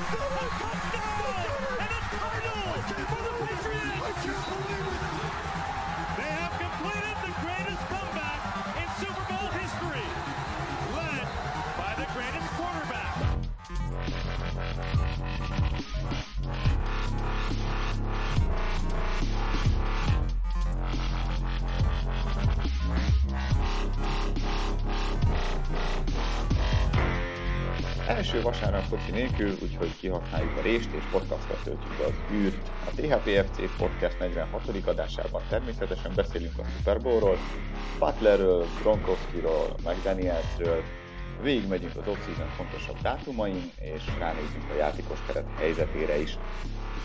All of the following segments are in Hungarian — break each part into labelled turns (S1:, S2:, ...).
S1: Touchdown! And a Cardinals for the Patriots! Vasárnap foci nélkül, úgyhogy kihasználjuk a rést és podcastra töltjük be az űrt. A THPFC Podcast 46. adásában természetesen beszélünk a Super Bowl-ról, Butlerről, Gronkowskiról, McDanielsről, végigmegyünk az off-season fontosabb dátumain, és ránézünk a játékos keret helyzetére is.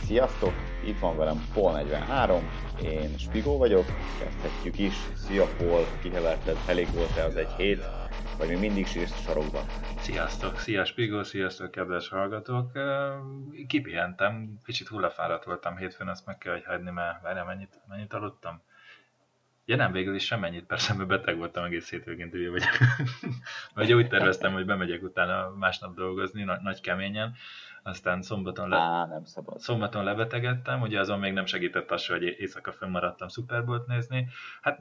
S1: Sziasztok! Itt van velem Paul 43, én Spigó vagyok, kezdhetjük is. Szia Paul, kiheverted, elég volt-e az egy hét? Vagy még mindig sírsz sarokban?
S2: Sziasztok, szia Spigó, sziasztok kedves hallgatók. Kipihentem, kicsit hullafáradt voltam hétfőn, azt meg kell, hogy hagyni, mert várjál, mennyit, mennyit aludtam? Ja nem, végül is semmennyit, persze, mert beteg voltam egész hétvégén tűnő vagyok. Vagy úgy terveztem, hogy bemegyek utána másnap dolgozni, nagy keményen, aztán szombaton, le...
S1: Á, nem szabad.
S2: szombaton lebetegedtem, ugye azon még nem segített az, hogy éjszaka fönnmaradtam Superbolt nézni. Hát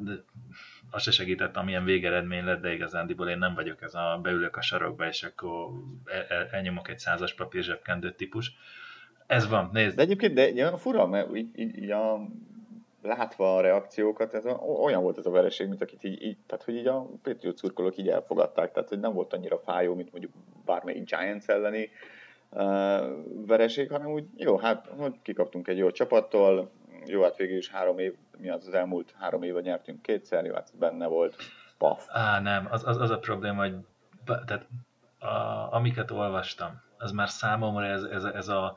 S2: az se segített, amilyen végeredmény lett, de igazándiból én nem vagyok ez a beülök a sarokba, és akkor el, el, elnyomok egy százas papír zsebkendő típus. Ez van, nézd.
S1: De egyébként, de olyan fura, mert így, így, így a, látva a reakciókat, ez a, olyan volt ez a vereség, mint akit így, így tehát hogy így a Patriot szurkolók így elfogadták, tehát hogy nem volt annyira fájó, mint mondjuk bármelyik Giants elleni vereség, hanem úgy jó, hát kikaptunk egy jó csapattól, jó, hát végül is három év, mi az, az elmúlt három éve nyertünk kétszer, jó, hát benne volt, paf.
S2: Á, nem, az, az, az a probléma, hogy tehát a, amiket olvastam, az már számomra ez, ez, ez a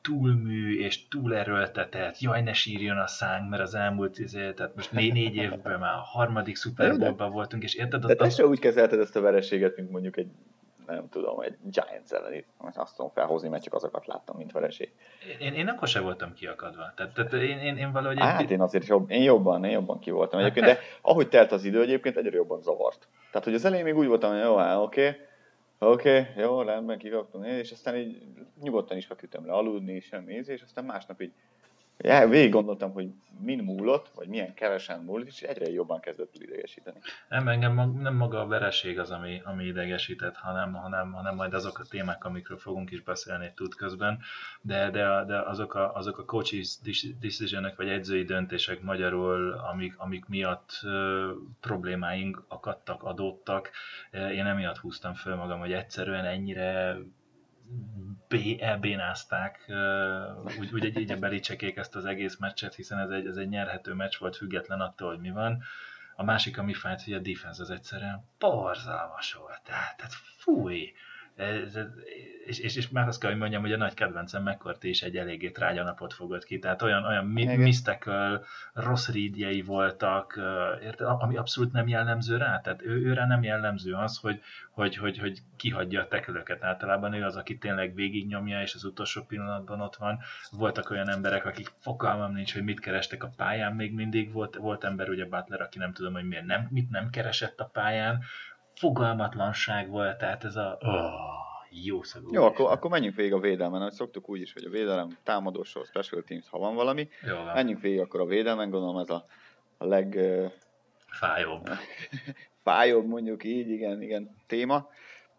S2: túlmű és túlerőltetett, jaj, ne sírjon a szánk, mert az elmúlt, izé, tehát most négy, négy évben már a harmadik Super Bowl-ban voltunk, és érted?
S1: De te se úgy kezelted ezt a vereséget, mint mondjuk egy nem tudom, egy Giants elleni, azt tudom felhozni, mert csak azokat láttam, mint vereség.
S2: Én, én akkor sem voltam kiakadva. Tehát, tehát én, én, én valahogy...
S1: Hát én azért jobb, én jobban, én jobban ki voltam egyébként, de ahogy telt az idő egyébként, egyre jobban zavart. Tehát, hogy az elején még úgy voltam, hogy jó, oké, okay, oké, okay, jó, rendben, kikaptunk, és aztán így nyugodtan is feküdtem le aludni, semmi és aztán másnap így Ja, végig gondoltam, hogy min múlott, vagy milyen kevesen múlott, és egyre jobban kezdett idegesíteni.
S2: Nem, engem nem maga a vereség az, ami, ami idegesített, hanem, hanem, hanem majd azok a témák, amikről fogunk is beszélni tud közben, de, de, de azok a, azok a coaches decision vagy edzői döntések magyarul, amik, amik miatt ö, problémáink akadtak, adódtak, én emiatt húztam föl magam, hogy egyszerűen ennyire elbénázták úgy, úgy egy, így a belicsekék ezt az egész meccset, hiszen ez egy, ez egy nyerhető meccs volt, független attól, hogy mi van. A másik, ami fájt, hogy a defense az egyszerűen borzalmas volt. Tehát, tehát fúj! És, és, és már azt kell, hogy mondjam, hogy a nagy kedvencem McCourty is egy eléggé trágya napot fogott ki, tehát olyan, olyan mystical, rossz rídjei voltak, érted, ami abszolút nem jellemző rá, tehát ő, őre nem jellemző az, hogy, hogy, hogy, hogy kihagyja a tekölöket általában, ő az, aki tényleg végignyomja, és az utolsó pillanatban ott van. Voltak olyan emberek, akik fogalmam nincs, hogy mit kerestek a pályán, még mindig volt, volt ember, ugye Butler, aki nem tudom, hogy miért nem, mit nem keresett a pályán, fogalmatlanság volt, tehát ez a oh, jó szagú.
S1: Jó, akkor, akkor menjünk végig a védelmen, ahogy szoktuk úgy is, hogy a védelem, támadósor, special teams, ha van valami. Jó, van. Menjünk végig akkor a védelmen, gondolom ez a, a leg...
S2: Fájóbb.
S1: fájóbb mondjuk így, igen, igen, téma.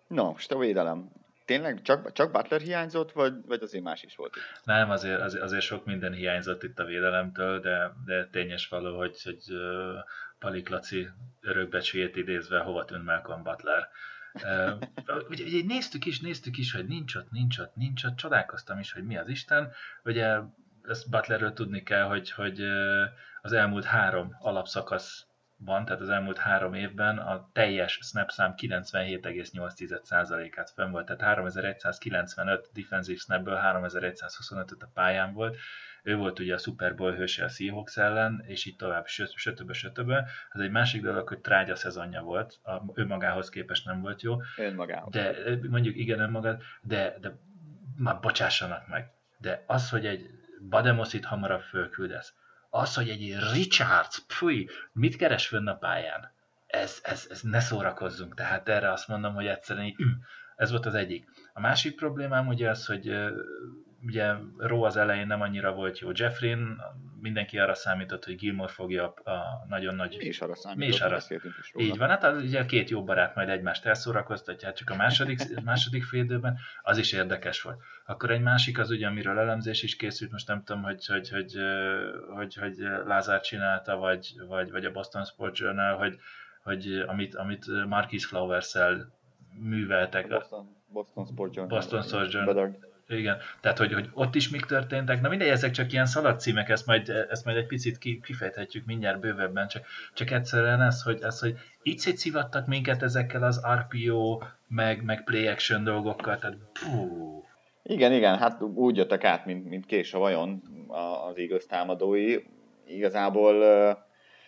S1: Na, most a védelem. Tényleg csak, csak Butler hiányzott, vagy, vagy azért más is volt itt?
S2: Nem, azért, azért, azért sok minden hiányzott itt a védelemtől, de, de tényes való, hogy, hogy Palik Laci örökbecsüjét idézve, hova tűnt Malcolm Butler. Uh, ugye, ugye, néztük is, néztük is, hogy nincs ott, nincs ott, nincs ott, csodálkoztam is, hogy mi az Isten. Ugye ezt Butlerről tudni kell, hogy, hogy az elmúlt három alapszakaszban, tehát az elmúlt három évben a teljes snap szám 97,8%-át fönn volt, tehát 3195 defensív snapből 3125 a pályán volt, ő volt ugye a Super Bowl hőse a Seahawks ellen, és így tovább, sötöbe, sötöbe. Ez egy másik dolog, hogy trágya szezonja volt, a, ő magához képest nem volt jó.
S1: Önmagához.
S2: De mondjuk igen önmagad, de, de már bocsássanak meg. De az, hogy egy Bademosit hamarabb fölküldesz, az, hogy egy Richards, fúj, mit keres fönn a pályán? Ez, ez, ez ne szórakozzunk. Tehát erre azt mondom, hogy egyszerűen így, Ez volt az egyik. A másik problémám ugye az, hogy ugye Ró az elején nem annyira volt jó. Jeffrin, mindenki arra számított, hogy Gilmore fogja a nagyon nagy...
S1: Mi is arra
S2: Mi is arra.
S1: is
S2: róla. Így van, hát az, ugye a két jó barát majd egymást elszórakoztatja, csak a második, második félidőben, az is érdekes volt. Akkor egy másik az ugye, amiről elemzés is készült, most nem tudom, hogy, hogy, hogy, hogy, hogy Lázár csinálta, vagy, vagy, vagy a Boston Sports Journal, hogy, hogy amit, amit Marquis Flowers-el műveltek.
S1: Boston, Boston Sports Journal.
S2: Boston Sports Journal. Igen, tehát hogy, hogy ott is mik történtek, na mindegy, ezek csak ilyen szalagcímek, ezt majd, ezt majd egy picit kifejthetjük mindjárt bővebben, csak, csak egyszerűen ez, hogy, ez, hogy így szétszivattak minket ezekkel az RPO, meg, meg play action dolgokkal, tehát pú.
S1: Igen, igen, hát úgy jöttek át, mint, mint kés a vajon az igaz támadói. Igazából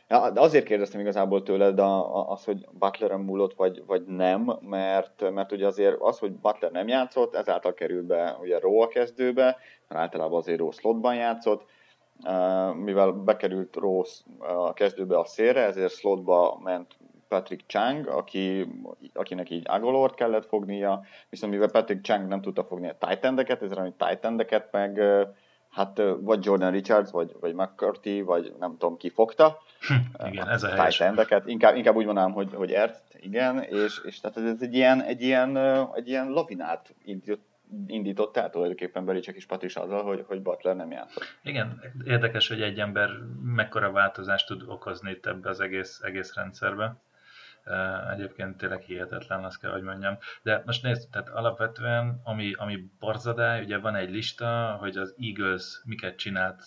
S1: Ja, de azért kérdeztem igazából tőled a, az, hogy Butler múlott, vagy, vagy nem, mert, mert ugye azért az, hogy Butler nem játszott, ezáltal került be ugye Rowe a kezdőbe, mert általában azért Rowe slotban játszott, mivel bekerült Rose a kezdőbe a szélre, ezért slotba ment Patrick Chang, aki, akinek így Agolort kellett fognia, viszont mivel Patrick Chang nem tudta fogni a tight endeket, ezért a tight endeket meg hát vagy Jordan Richards, vagy, vagy McCarthy, vagy nem tudom ki fogta.
S2: Hm, igen, ez a helyes.
S1: Endeket. Inkább, inkább úgy mondanám, hogy, hogy Ert, igen, és, és tehát ez egy ilyen, egy ilyen, egy ilyen lavinát indított, indított el tulajdonképpen Belicek is Patris azzal, hogy, hogy Butler nem játszott.
S2: Igen, érdekes, hogy egy ember mekkora változást tud okozni itt ebbe az egész, egész rendszerbe. Egyébként tényleg hihetetlen, azt kell, hogy mondjam. De most nézd, tehát alapvetően, ami, ami barzadály, ugye van egy lista, hogy az Eagles miket csinált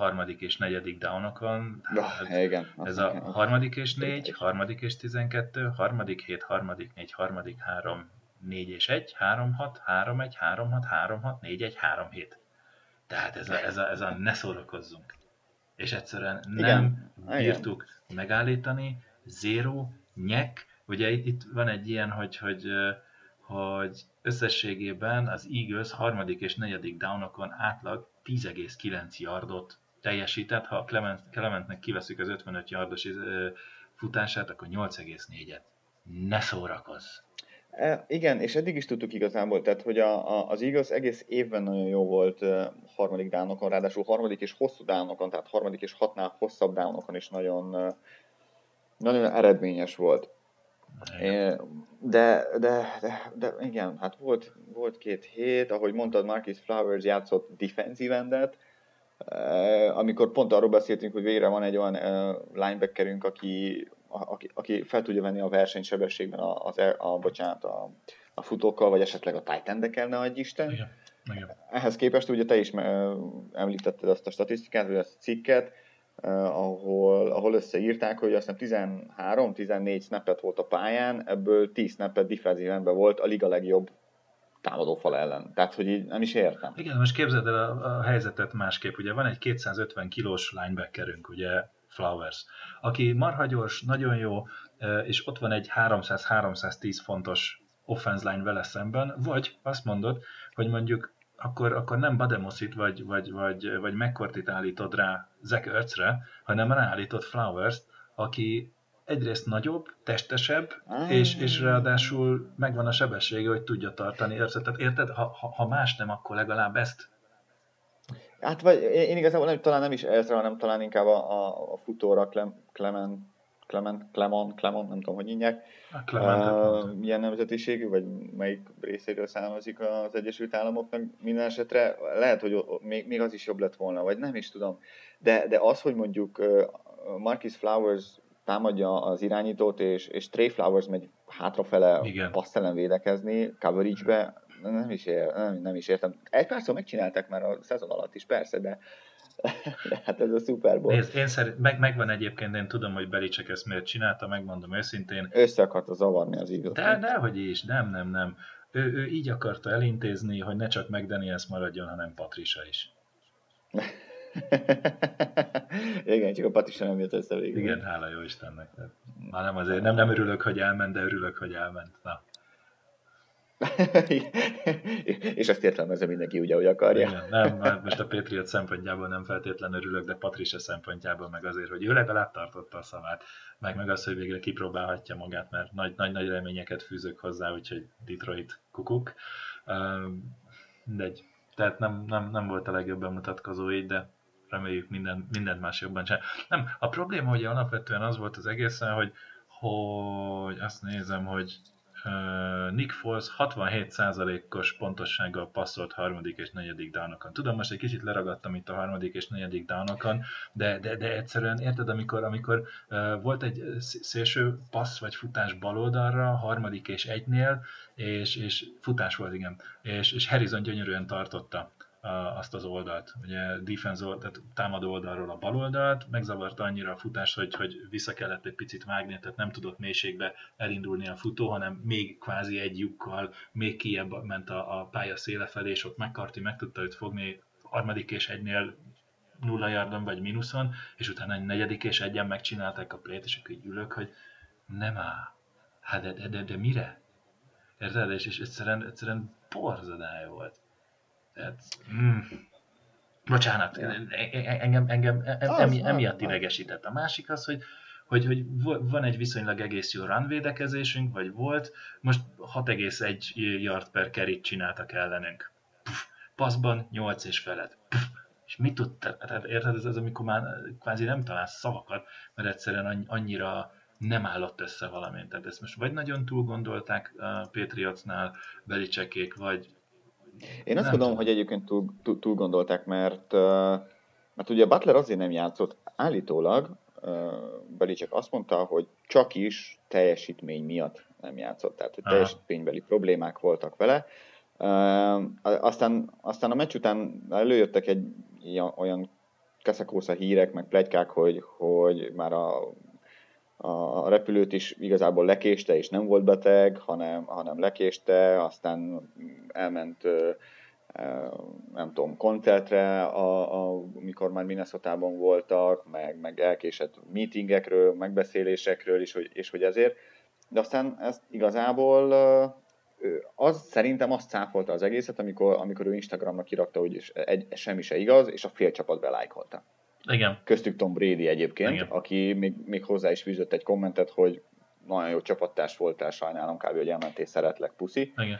S2: harmadik és negyedik downokon.
S1: Oh, igen,
S2: ez a igen, harmadik és négy, harmadik és tizenkettő, harmadik hét, harmadik négy, harmadik három, négy és egy, három hat, három egy, három hat, három hat, négy egy, három hét. Tehát ez a, ez a, ez a ne szórakozzunk. És egyszerűen nem igen, bírtuk igen. megállítani, zero, nyek, ugye itt, itt van egy ilyen, hogy, hogy, hogy összességében az Eagles harmadik és negyedik downokon átlag 10,9 yardot teljesített, ha Clement, Clementnek kiveszük az 55 yardos futását, akkor 8,4-et. Ne szórakozz!
S1: E, igen, és eddig is tudtuk igazából, tehát hogy a, a, az igaz egész évben nagyon jó volt uh, harmadik dánokon, ráadásul harmadik és hosszú dánokon, tehát harmadik és hatnál hosszabb dánokon is nagyon, uh, nagyon eredményes volt. De, de, de, de igen, hát volt, volt két hét, ahogy mondtad, Marcus Flowers játszott defensive endet, amikor pont arról beszéltünk, hogy végre van egy olyan linebackerünk, aki, aki, aki fel tudja venni a versenysebességben a, az, a, a, bocsánat, a, a futókkal, vagy esetleg a tight ne adj Isten. Igen. Igen. Ehhez képest ugye te is említetted azt a statisztikát, vagy azt a cikket, ahol, ahol összeírták, hogy azt hiszem 13-14 snappet volt a pályán, ebből 10 snappet defensív volt a liga legjobb támadófal ellen. Tehát, hogy így nem is értem.
S2: Igen, most képzeld el a, a helyzetet másképp. Ugye van egy 250 kilós linebackerünk, ugye Flowers, aki marhagyors, nagyon jó, és ott van egy 300-310 fontos offense line vele szemben, vagy azt mondod, hogy mondjuk akkor, akkor nem Bademosit vagy, vagy, vagy, vagy McCourtit állítod rá Zach Ertzre, hanem ráállítod Flowers-t, aki egyrészt nagyobb, testesebb, ah. és, és ráadásul megvan a sebessége, hogy tudja tartani érzet. Tehát érted, ha, ha, ha más nem, akkor legalább ezt.
S1: Hát vagy én igazából nem, talán nem is ezre, hanem talán inkább a, a, a futóra Clement Clement, Clemon, Clemon, nem tudom, hogy hívják, uh, milyen nemzetiségű, vagy melyik részéről származik az Egyesült Államoknak minden esetre, lehet, hogy még, még az is jobb lett volna, vagy nem is tudom. De, de az, hogy mondjuk uh, Marcus Flowers támadja az irányítót, és, és Trey Flowers megy hátrafele passz ellen védekezni, coverage-be, nem is, ér, nem, nem is értem. Egy párszor megcsinálták már a szezon alatt is, persze, de, de hát ez a Super Bowl.
S2: Nézd, én szerint, meg, megvan egyébként, én tudom, hogy Belicek ezt miért csinálta, megmondom őszintén.
S1: Össze akarta zavarni az igazat.
S2: De, dehogy is, nem, nem, nem. Ő, ő így akarta elintézni, hogy ne csak McDaniels maradjon, hanem Patricia is.
S1: Igen, csak a Patricia nem jött össze végül.
S2: Igen, hála jó Istennek. Már nem azért, nem, nem örülök, hogy elment, de örülök, hogy elment. Na.
S1: és ezt értelmezze mindenki úgy, ahogy akarja.
S2: Igen, nem, most a Patriot szempontjából nem feltétlenül örülök, de Patricia szempontjából meg azért, hogy ő legalább tartotta a szavát, meg meg az, hogy végre kipróbálhatja magát, mert nagy-nagy reményeket fűzök hozzá, úgyhogy Detroit kukuk. Mindegy. Tehát nem, nem, nem volt a legjobb bemutatkozó így, de reméljük minden, mindent más jobban csinál. Nem, a probléma hogy alapvetően az volt az egészen, hogy, hogy azt nézem, hogy Nick Foles 67%-os pontossággal passzolt harmadik és negyedik downokon. Tudom, most egy kicsit leragadtam itt a harmadik és negyedik downokon, de, de, de egyszerűen érted, amikor, amikor volt egy szélső passz vagy futás baloldalra, harmadik és egynél, és, és futás volt, igen, és, és Harrison gyönyörűen tartotta azt az oldalt. Ugye defense old, tehát támadó oldalról a bal oldalt, megzavarta annyira a futást, hogy, hogy vissza kellett egy picit vágni, tehát nem tudott mélységbe elindulni a futó, hanem még kvázi egy lyukkal még kiebb ment a, a pálya széle felé, és ott McCarthy meg tudta őt fogni harmadik és egynél nulla yardon vagy mínuszon, és utána egy negyedik és egyen megcsinálták a plét, és akkor így ülök, hogy nem áll. Hát de, de, de, de mire? Érted? És, és egyszerűen, egyszerűen porzadály volt. Tehát, mm, bocsánat, engem, engem emi, emiatt idegesített. A másik az, hogy, hogy, hogy van egy viszonylag egész jó run védekezésünk, vagy volt, most 6,1 yard per kerit csináltak ellenünk. Puff, passzban 8 és felett. Puff, és mit tudtál? Tehát érted, ez az, amikor már kvázi nem találsz szavakat, mert egyszerűen annyira nem állott össze valamint. Tehát ezt most vagy nagyon túl gondolták a Patriotsnál Belicsekék, vagy
S1: én azt gondolom, hogy egyébként túl, túl, túl gondolták, mert, mert ugye Butler azért nem játszott. Állítólag, Belicek azt mondta, hogy csak is teljesítmény miatt nem játszott, tehát hogy teljesítménybeli problémák voltak vele. Aztán, aztán a meccs után előjöttek egy olyan keszekósza hírek, meg plegykák, hogy, hogy már a a repülőt is igazából lekéste, és nem volt beteg, hanem, hanem lekéste, aztán elment nem tudom, koncertre, a, a, mikor már minnesota voltak, meg, meg elkésett meetingekről, megbeszélésekről is, hogy, és hogy ezért. De aztán ezt igazából az szerintem azt cáfolta az egészet, amikor, amikor ő Instagramra kirakta, hogy egy, semmi se igaz, és a fél csapat belájkolta.
S2: Igen.
S1: Köztük Tom Brady egyébként, Igen. aki még, még hozzá is fűzött egy kommentet, hogy nagyon jó csapattárs voltál, sajnálom kb. hogy elmentél, szeretlek, puszi.
S2: Igen.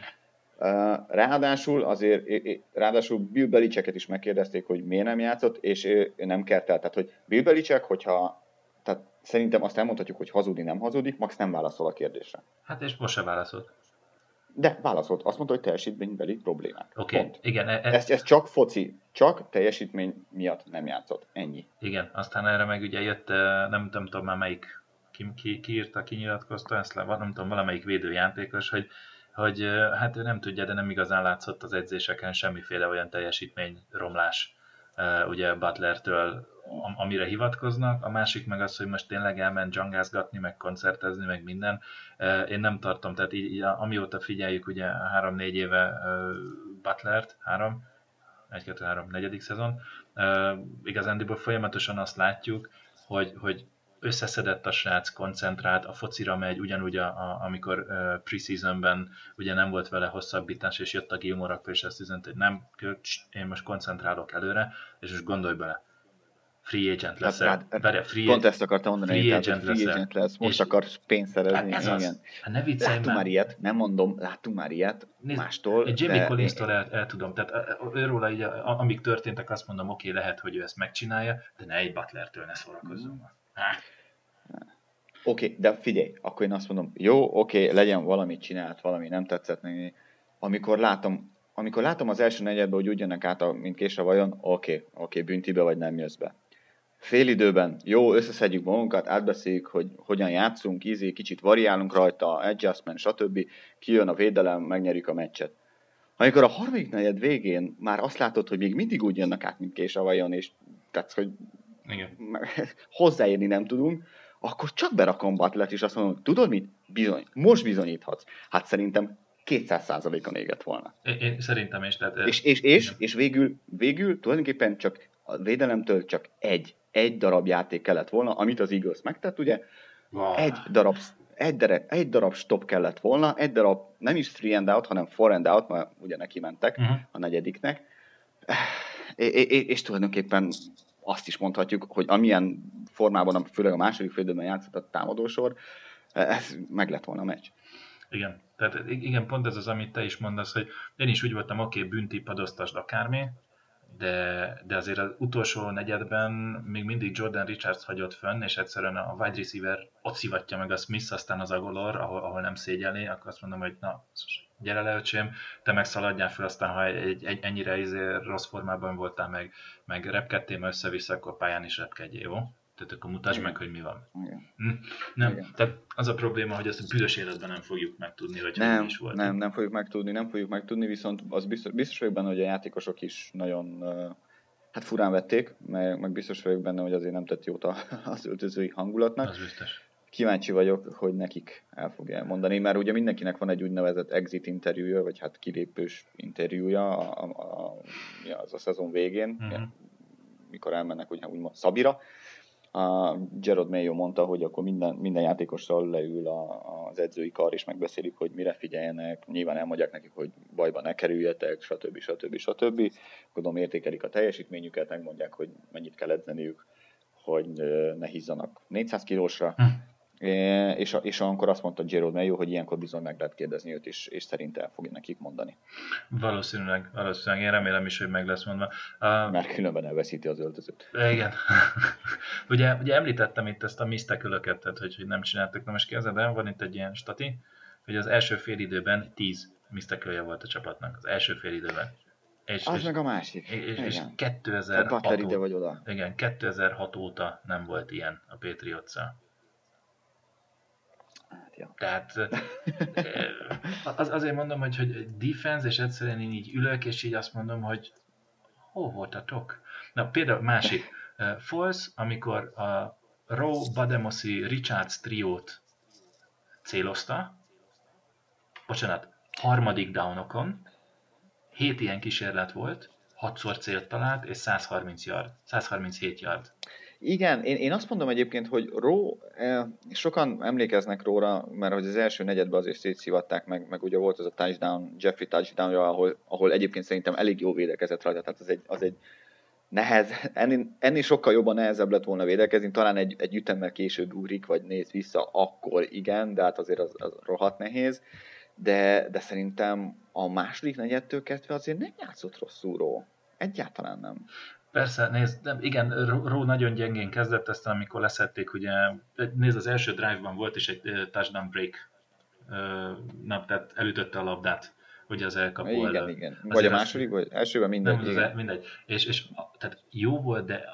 S1: Ráadásul azért, ráadásul Bill Belicheket is megkérdezték, hogy miért nem játszott, és ő nem kertel. Tehát, hogy Bill Belichek, hogyha tehát szerintem azt elmondhatjuk, hogy hazudni nem hazudik, Max nem válaszol a kérdésre.
S2: Hát és most se válaszolt.
S1: De válaszolt, azt mondta, hogy teljesítménybeli problémák.
S2: Oké, okay. igen. E,
S1: e... Ez, ez csak foci, csak teljesítmény miatt nem játszott. Ennyi.
S2: Igen, aztán erre meg ugye jött, nem, nem tudom már melyik, ki, ki, ki írta, ki nyilatkozta ezt le, nem tudom, valamelyik védőjátékos, hogy, hogy hát ő nem tudja, de nem igazán látszott az edzéseken semmiféle olyan teljesítmény romlás ugye Butlertől amire hivatkoznak, a másik meg az, hogy most tényleg elment dzsangázgatni, meg koncertezni, meg minden. Én nem tartom, tehát így, amióta figyeljük ugye három-négy éve Butlert, három, egy, kettő, három, negyedik szezon, igazándiból folyamatosan azt látjuk, hogy, hogy összeszedett a srác, koncentrált, a focira megy, ugyanúgy, a, a, amikor uh, preseasonben ugye nem volt vele hosszabbítás, és jött a Gilmore, és ezt üzent, hogy nem, én most koncentrálok előre, és most gondolj bele, free agent lesz. Hát,
S1: hát, Várja, free pont ezt akartam mondani, free agent, free lesz, agent lesz, most akar pénzt szerezni. Hát ez igen. Az.
S2: Hát ne
S1: láttunk már. már ilyet, nem mondom, láttunk már ilyet Nézd, mástól.
S2: Egy Jimmy de... Collins-tól el, el, tudom, tehát őróla így, amik történtek, azt mondom, oké, okay, lehet, hogy ő ezt megcsinálja, de ne egy Butlertől ne szórakozzunk. Mm.
S1: Oké, okay, de figyelj, akkor én azt mondom, jó, oké, okay, legyen valamit csinált, valami nem tetszett neki. Amikor látom, amikor látom az első negyedben, hogy úgy jönnek át, mint késre vajon, oké, okay, oké, okay, büntibe vagy nem jössz be. Fél időben, jó, összeszedjük magunkat, átbeszéljük, hogy hogyan játszunk, ízé, kicsit variálunk rajta, adjustment, stb. Kijön a védelem, megnyerjük a meccset. Amikor a harmadik negyed végén már azt látod, hogy még mindig úgy jönnek át, mint késre vajon, és tehát, hogy
S2: Igen.
S1: hozzáérni nem tudunk, akkor csak berakom Butlet, és azt mondom, tudod mit? Bizony, most bizonyíthatsz. Hát szerintem 200%-a égett volna.
S2: Én, én szerintem is. Tehát,
S1: és, és, és, és végül, végül tulajdonképpen csak a védelemtől csak egy, egy darab játék kellett volna, amit az Eagles megtett, ugye? Wow. Egy darab egy, darab, egy darab stop kellett volna, egy darab nem is three and out, hanem four and out, mert ugye neki mentek uh-huh. a negyediknek. És, és, és tulajdonképpen azt is mondhatjuk, hogy amilyen formában, főleg a második félidőben játszott a támadósor, ez meg lett volna a meccs.
S2: Igen, tehát igen, pont ez az, amit te is mondasz, hogy én is úgy voltam, oké, okay, bünti, padoztasd akármi, de, de azért az utolsó negyedben még mindig Jordan Richards hagyott fönn, és egyszerűen a wide receiver ott szivatja meg a Smith, aztán az Agolor, ahol, ahol nem szégyelné, akkor azt mondom, hogy na, gyere le, öcsém, te meg szaladjál fel, aztán ha egy, egy, ennyire izé rossz formában voltál, meg, meg repkedtél össze-vissza, akkor pályán is repkedjél, jó? Tehát akkor mutasd Igen. meg, hogy mi van. Igen. Hm? Nem, Igen. tehát az a probléma, hogy ezt a büdös életben nem fogjuk megtudni, hogy
S1: nem,
S2: is volt.
S1: Nem, nem fogjuk megtudni, nem fogjuk megtudni, viszont az biztos, biztos vagyok benne, hogy a játékosok is nagyon hát furán vették, meg, meg biztos vagyok benne, hogy azért nem tett jót az öltözői hangulatnak.
S2: Az biztos.
S1: Kíváncsi vagyok, hogy nekik el fogja mondani, mert ugye mindenkinek van egy úgynevezett exit interjúja, vagy hát kilépős interjúja a, a, a, az a szezon végén, uh-huh. mikor elmennek ugye úgymond Szabira, a Gerard Mayo mondta, hogy akkor minden, minden játékossal leül a, az edzői kar, és megbeszélik, hogy mire figyeljenek, nyilván elmondják nekik, hogy bajba ne kerüljetek, stb. stb. stb. Gondolom értékelik a teljesítményüket, megmondják, hogy mennyit kell edzeniük, hogy ne hízzanak 400 kilósra, hm és, és akkor azt mondta Gerald Mayo, hogy ilyenkor bizony meg lehet kérdezni őt, és, és szerint el fogja nekik mondani.
S2: Valószínűleg, valószínűleg. Én remélem is, hogy meg lesz mondva.
S1: Uh, Mert különben elveszíti az öltözőt.
S2: Igen. ugye, ugye említettem itt ezt a misztekülöket, tehát hogy, hogy nem csináltak. Na most képzeld el, van itt egy ilyen stati, hogy az első fél időben 10 misztekülje volt a csapatnak. Az első fél időben.
S1: És, az és, meg a másik.
S2: És, és 2006
S1: a ide vagy oda.
S2: Igen, 2006 óta nem volt ilyen a patriots Ja. Tehát az, azért mondom, hogy, hogy defense, és egyszerűen én így ülök, és így azt mondom, hogy hol voltatok? Na például másik, uh, Falls, amikor a Rowe, Bademosi, Richards triót célozta, bocsánat, harmadik downokon, hét ilyen kísérlet volt, hatszor célt talált, és 130 yard, 137 yard.
S1: Igen, én, én azt mondom egyébként, hogy Ró, eh, sokan emlékeznek róla, mert hogy az első negyedben azért szétszivatták meg, meg ugye volt az a touchdown, Jeffrey touchdown ahol, ahol egyébként szerintem elég jó védekezett rajta, tehát az egy, az egy nehez, ennél, ennél sokkal jobban nehezebb lett volna védekezni, talán egy, egy ütemmel később ugrik, vagy néz vissza, akkor igen, de hát azért az, az rohadt nehéz. De, de szerintem a második negyedtől kezdve azért nem játszott rosszul Ró. Egyáltalán nem.
S2: Persze, nézd, de igen, Ró nagyon gyengén kezdett, aztán amikor leszették, ugye, nézd, az első drive-ban volt is egy touchdown break, nem, tehát elütötte a labdát, ugye az elkapó
S1: Igen, elő. igen. Vagy a második, vagy elsőben mindegy. Nem,
S2: igen. mindegy. És, és tehát jó volt, de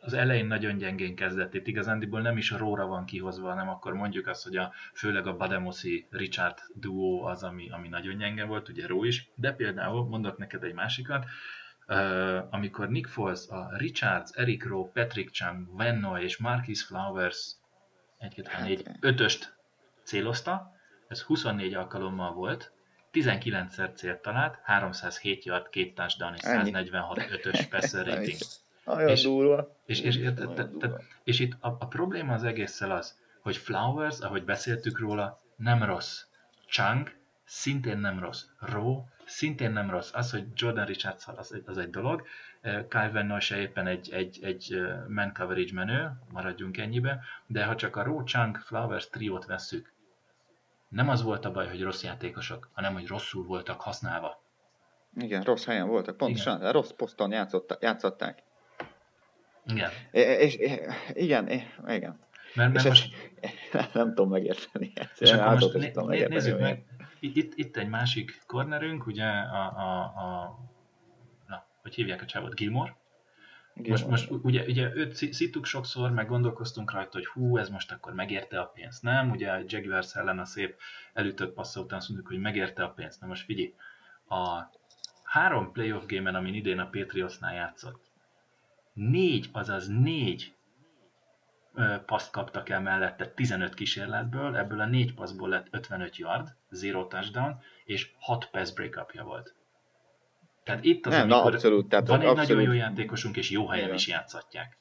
S2: az elején nagyon gyengén kezdett. Itt igazándiból nem is Róra van kihozva, hanem akkor mondjuk azt, hogy a, főleg a Bademosi Richard duó az, ami, ami nagyon gyenge volt, ugye Ró is, de például mondok neked egy másikat, amikor Nick Foles a Richards, Eric Rowe, Patrick Chung, Venno és Marquis Flowers 1, 2, 3, 4, 5-öst célozta, ez 24 alkalommal volt, 19-szer célt talált, 307 yard, két touchdown és 146 5-ös passer rating.
S1: és, durva.
S2: És, és, és, és itt a, a probléma az egésszel az, hogy Flowers, ahogy beszéltük róla, nem rossz. Chang szintén nem rossz. Rowe szintén nem rossz. Az, hogy Jordan Richards az egy, az egy dolog, Kyle Van se éppen egy, egy, egy man coverage menő, maradjunk ennyibe, de ha csak a Rowe, Chunk, Flowers triót vesszük, nem az volt a baj, hogy rossz játékosok, hanem hogy rosszul voltak használva.
S1: Igen, rossz helyen voltak, pontosan, igen. rossz poszton játszották.
S2: Igen.
S1: És, és, igen, igen. Mert, mert és most... nem tudom megérteni.
S2: És akkor most né, né, nézzük meg, itt, itt egy másik cornerünk, ugye a, a, a na, hogy hívják a csávot, Gilmore. Most, most ugye, ugye őt szittuk sokszor, meg gondolkoztunk rajta, hogy hú, ez most akkor megérte a pénzt. Nem, ugye a Jaguars ellen a szép elütött passza után azt mondjuk, hogy megérte a pénzt. Na most figyelj, a három playoff game-en, amin idén a Patriotsnál játszott, négy, azaz négy paszt kaptak el mellette 15 kísérletből, ebből a 4 passzból lett 55 yard, 0 touchdown, és 6 pass break volt. Tehát itt az,
S1: Nem, na, abszolút, tehát
S2: van egy abszolút. nagyon jó játékosunk, és jó helyen Igen. is játszatják.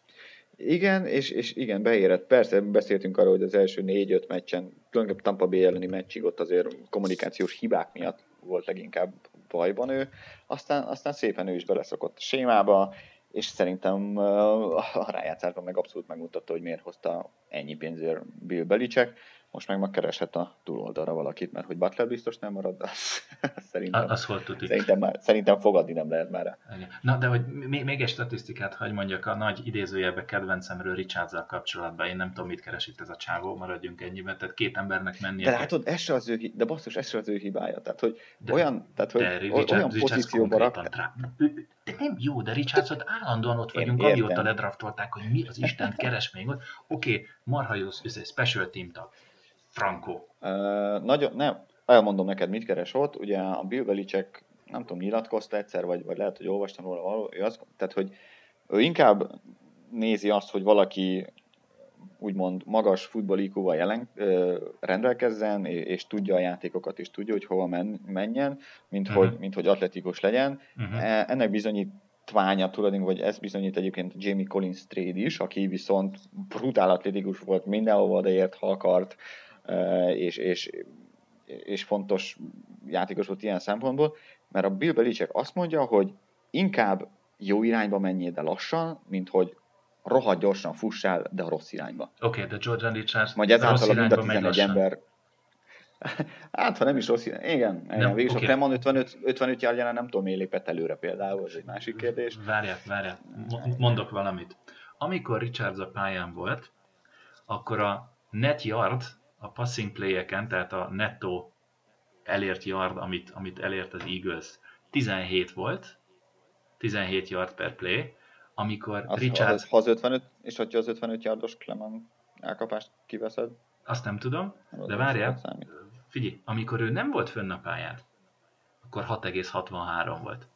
S1: Igen, és, és igen, beérett. Persze beszéltünk arról, hogy az első négy-öt meccsen, tulajdonképpen Tampa Bay elleni meccsig ott azért kommunikációs hibák miatt volt leginkább bajban ő. Aztán, aztán szépen ő is beleszokott a sémába, és szerintem a rájátszásban meg abszolút megmutatta, hogy miért hozta ennyi pénzért Bill Belichick most meg megkereshet a túloldalra valakit, mert hogy Butler biztos nem marad, az, szerintem,
S2: az tuti.
S1: Szerintem, már, szerintem fogadni nem lehet már.
S2: Na, de hogy még, még egy statisztikát, hogy mondjak a nagy idézőjelbe kedvencemről richards kapcsolatban, én nem tudom, mit keres itt ez a csávó, maradjunk ennyiben, tehát két embernek mennie.
S1: De látod, ez se az ő, de basszus, ez se az ő hibája, tehát hogy de, olyan, tehát, hogy de Richard, olyan pozícióba rak...
S2: De nem jó, de Richardsot állandóan ott vagyunk, amióta ledraftolták, hogy mi az Isten keres még ott. Oké, okay, marha jó, special team tag
S1: Franco. Uh, nagyon, nem, elmondom neked, mit keres ott. Ugye a Bill Belichick, nem tudom, nyilatkozta egyszer, vagy, vagy lehet, hogy olvastam róla való, ő azt, tehát, hogy ő inkább nézi azt, hogy valaki úgymond magas futballikóval jelen, ö, rendelkezzen, és, tudja a játékokat, és tudja, hogy hova men, menjen, mint, uh-huh. hogy, mint hogy atletikus legyen. Uh-huh. Ennek bizonyítványa tulajdonképpen, vagy ez bizonyít egyébként Jamie Collins trade is, aki viszont brutál atletikus volt, mindenhova odaért, ha akart, és, és, és fontos játékos volt ilyen szempontból, mert a Bill Belichick azt mondja, hogy inkább jó irányba menjél, de lassan, mint hogy rohadt gyorsan fussál, de a rossz irányba.
S2: Oké, okay, de Jordan Richards
S1: Majd ezáltal mind a 11 ember Hát, ha nem is rossz irány. Igen, nem, végül okay. a Kreman 55, 55 járjánál nem tudom, miért lépett előre például, ez egy másik kérdés.
S2: Várjál, várjál, mondok valamit. Amikor Richards a pályán volt, akkor a net yard a passing play-eken, tehát a netto elért yard, amit, amit elért az Eagles, 17 volt, 17 yard per play, amikor
S1: az,
S2: Richard...
S1: Az, az 55, és hogyha az 55 yardos Clement elkapást kiveszed?
S2: Azt nem tudom, de várjál, figyelj, amikor ő nem volt fönn a pályán, akkor 6,63 volt.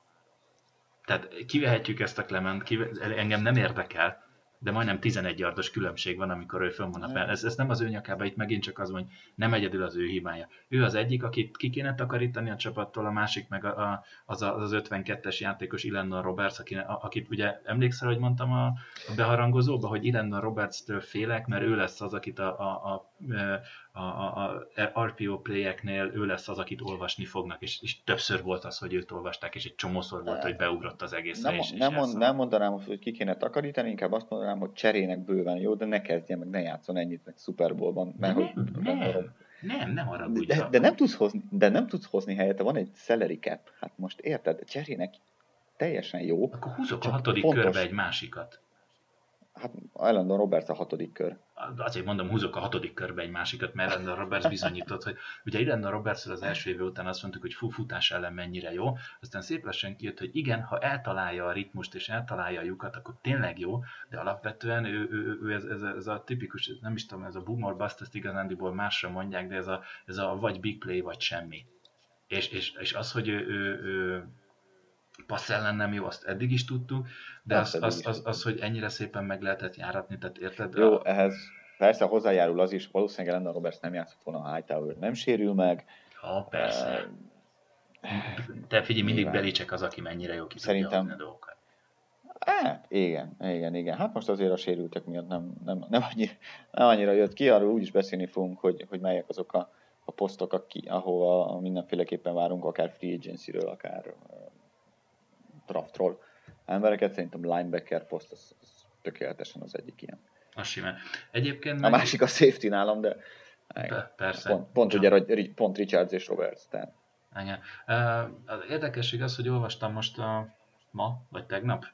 S2: Tehát kivehetjük ezt a Clement, kive... engem nem érdekel, de majdnem 11 yardos különbség van, amikor ő fönn van a fel. Ez, ez nem az ő nyakába, itt megint csak az, hogy nem egyedül az ő hibája. Ő az egyik, akit ki kéne takarítani a csapattól, a másik meg a, a, az, a, az 52-es játékos Ilendon Roberts, aki, a, akit ugye emlékszel, hogy mondtam a, a beharangozóba, hogy Ilendon Roberts-től félek, mert ő lesz az, akit a, a, a, a, a, a RPO playeknél ő lesz az, akit olvasni fognak, és, és többször volt az, hogy őt olvasták, és egy csomószor volt, hogy beugrott az egész.
S1: Nem,
S2: és,
S1: nem, mond, nem mondanám, hogy ki kéne takarítani, inkább azt mondanám, hogy cserének bőven jó, de ne kezdjen meg, ne játszon ennyit meg Super Bowl-ban.
S2: Mert nem, hogy, nem, nem, nem, nem haragudj.
S1: De, de, nem tudsz hozni, de nem tudsz hozni helyette, van egy salary cap. Hát most érted, cserének teljesen jó.
S2: Akkor húzok a hatodik fontos. körbe egy másikat.
S1: Hát Elandon Roberts a hatodik kör.
S2: Azért mondom, húzok a hatodik körbe egy másikat, mert Elandon Roberts bizonyított, hogy ugye Elandon Roberts az első év után azt mondtuk, hogy fú, futás ellen mennyire jó, aztán szép lassan kijött, hogy igen, ha eltalálja a ritmust és eltalálja a lyukat, akkor tényleg jó, de alapvetően ő, ő, ő ez, ez, ez, a tipikus, nem is tudom, ez a boom or bust, ezt igazándiból másra mondják, de ez a, ez a vagy big play, vagy semmi. És, és, és az, hogy ő, ő, ő passz ellen nem jó, azt eddig is tudtuk, de az, az, az, az, hogy ennyire szépen meg lehetett járatni, tehát érted?
S1: Jó, a... ehhez persze hozzájárul az is, valószínűleg Ellen Roberts nem játszott volna, a Hightower nem sérül meg.
S2: Ha, persze. Te figyelj, mindig Belicek az, aki mennyire jó ki Szerintem, a dolgokat.
S1: Hát, igen, igen, igen. Hát most azért a sérültek miatt nem, nem, nem, annyira, nem annyira jött ki, arról úgy is beszélni fogunk, hogy, hogy melyek azok a, a posztok, aki, ahova mindenféleképpen várunk, akár free agency-ről, akár draftról embereket, szerintem linebacker poszt az, az tökéletesen az egyik ilyen.
S2: A simán. Egyébként
S1: meg... A másik a safety nálam, de
S2: Be, persze.
S1: Pont, pont ugye, pont Richards és Roberts, tehát.
S2: Igen. Az érdekesség az, hogy olvastam most a, ma, vagy tegnap,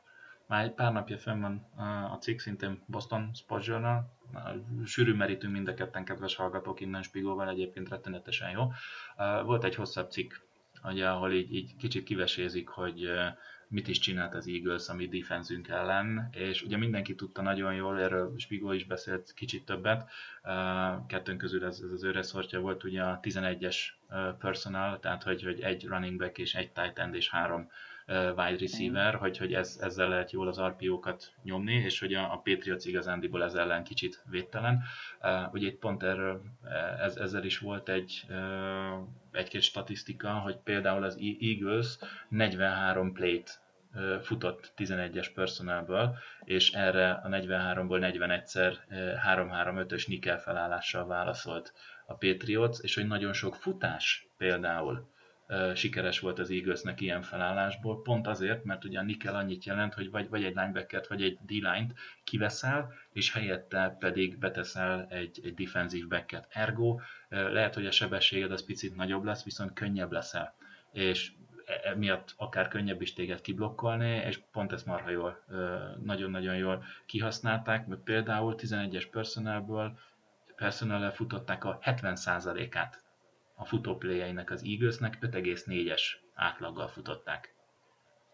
S2: már egy pár napja fenn van a cikk, szintén Boston Sports Journal, sűrű merítünk mind a ketten, kedves hallgatók, innen Spigóval egyébként rettenetesen jó. Volt egy hosszabb cikk, ugye, ahol így, így kicsit kivesézik, hogy mit is csinált az Eagles a mi defenzünk ellen, és ugye mindenki tudta nagyon jól, erről Spigó is beszélt kicsit többet, kettőnk közül ez, ez az ő reszortja volt ugye a 11-es personal, tehát hogy, hogy egy running back és egy tight end és három wide receiver, hogy, hogy ez, ezzel lehet jól az RPO-kat nyomni, és hogy a, a Patriots igazándiból ez ellen kicsit védtelen. Uh, ugye itt pont erről, ez, ezzel is volt egy, uh, egy-két statisztika, hogy például az Eagles 43 plate futott 11-es personálből, és erre a 43-ból 41-szer 3-3-5-ös nikel felállással válaszolt a Patriots, és hogy nagyon sok futás például sikeres volt az Eaglesnek ilyen felállásból, pont azért, mert ugye a nickel annyit jelent, hogy vagy, vagy egy linebackert, vagy egy D-line-t kiveszel, és helyette pedig beteszel egy, egy defensív backet. Ergo lehet, hogy a sebességed az picit nagyobb lesz, viszont könnyebb leszel. És e, emiatt akár könnyebb is téged kiblokkolni, és pont ezt marha jól, nagyon-nagyon jól kihasználták, mert például 11-es personálből personellel futották a 70%-át a futópléjeinek az Eaglesnek 5,4-es átlaggal futották.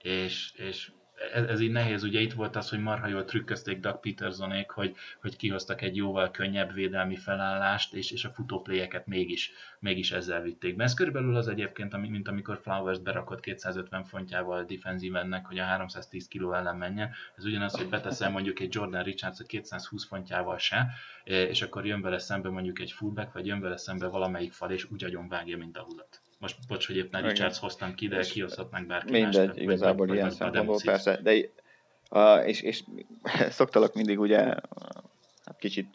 S2: És, és ez, ez így nehéz, ugye itt volt az, hogy marha jól trükközték Doug Petersonék, hogy, hogy kihoztak egy jóval könnyebb védelmi felállást, és, és a futópléjeket mégis, mégis ezzel vitték be. Ez körülbelül az egyébként, mint amikor Flowers berakott 250 fontjával defenzívennek, hogy a 310 kg ellen menjen. Ez ugyanaz, hogy beteszel mondjuk egy Jordan Richards a 220 fontjával se, és akkor jön vele szembe mondjuk egy fullback, vagy jön vele szembe valamelyik fal, és úgy agyon vágja, mint a hullat. Most bocs, hogy éppen Richards hoztam ki, de kihozhatnánk bárki
S1: Mindegy, más, igazából vagy, ilyen szempontból persze, de uh, és, és szoktalak mindig ugye hát kicsit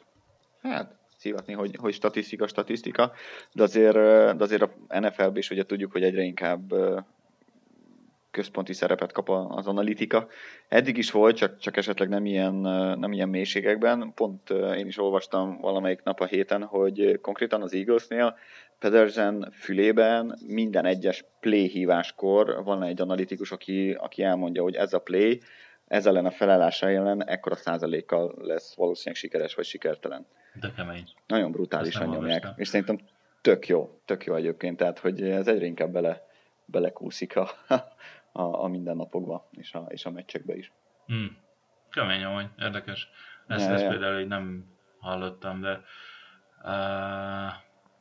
S1: hát szívatni, hogy, hogy statisztika, statisztika, de azért, de azért a NFL-ben is ugye tudjuk, hogy egyre inkább központi szerepet kap az analitika. Eddig is volt, csak, csak esetleg nem ilyen, nem ilyen mélységekben. Pont én is olvastam valamelyik nap a héten, hogy konkrétan az Eaglesnél Pedersen fülében minden egyes play híváskor van egy analitikus, aki, aki elmondja, hogy ez a play, ez ellen a felállása ellen ekkora százalékkal lesz valószínűleg sikeres vagy sikertelen.
S2: De kemény.
S1: Nagyon brutálisan nyomják. És szerintem tök jó, tök jó egyébként, tehát hogy ez egyre inkább bele, belekúszik a, a, a mindennapokba és a, és a meccsekbe is.
S2: Hmm. Kemény amúgy, érdekes. Ezt, ja, ezt ja. például így nem hallottam, de uh,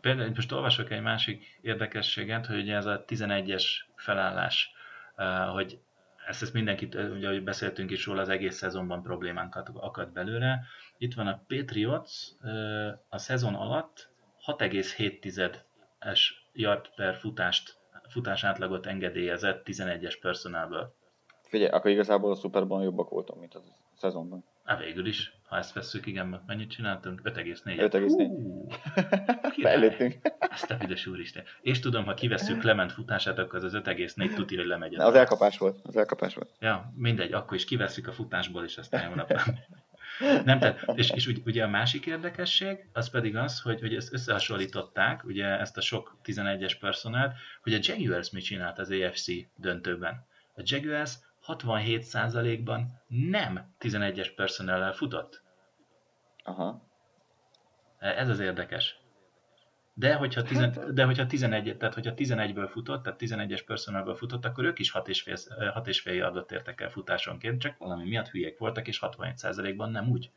S2: például most olvasok egy másik érdekességet, hogy ugye ez a 11-es felállás, uh, hogy ezt, ezt mindenkit, ugye, ahogy beszéltünk is róla, az egész szezonban problémánkat akad belőle. Itt van a Patriots uh, a szezon alatt 6,7-es yard per futást futás átlagot engedélyezett 11-es personálből.
S1: Figyelj, akkor igazából a Superban jobbak voltunk, mint a szezonban.
S2: Á, végül is, ha ezt vesszük, igen, mennyit csináltunk?
S1: 5,4. 5,4. Fejlődtünk.
S2: Ezt a büdös úristen. És tudom, ha kivesszük Clement futását, akkor az 5,4 tuti, hogy lemegy.
S1: Az elkapás volt, az elkapás volt.
S2: Ja, mindegy, akkor is kivesszük a futásból, és aztán jó nap. Nem, tehát, és, és ugye a másik érdekesség, az pedig az, hogy, hogy ezt összehasonlították, ugye ezt a sok 11-es personált, hogy a Jaguars mit csinált az AFC döntőben. A Jaguars 67%-ban nem 11-es personellel futott.
S1: Aha.
S2: Ez az érdekes. De hogyha, tizen, hát, de hogyha 11, tehát hogyha 11-ből futott, tehát 11-es personalből futott, akkor ők is 6,5 yardot értek el futásonként, csak valami miatt hülyék voltak, és 61%-ban nem úgy.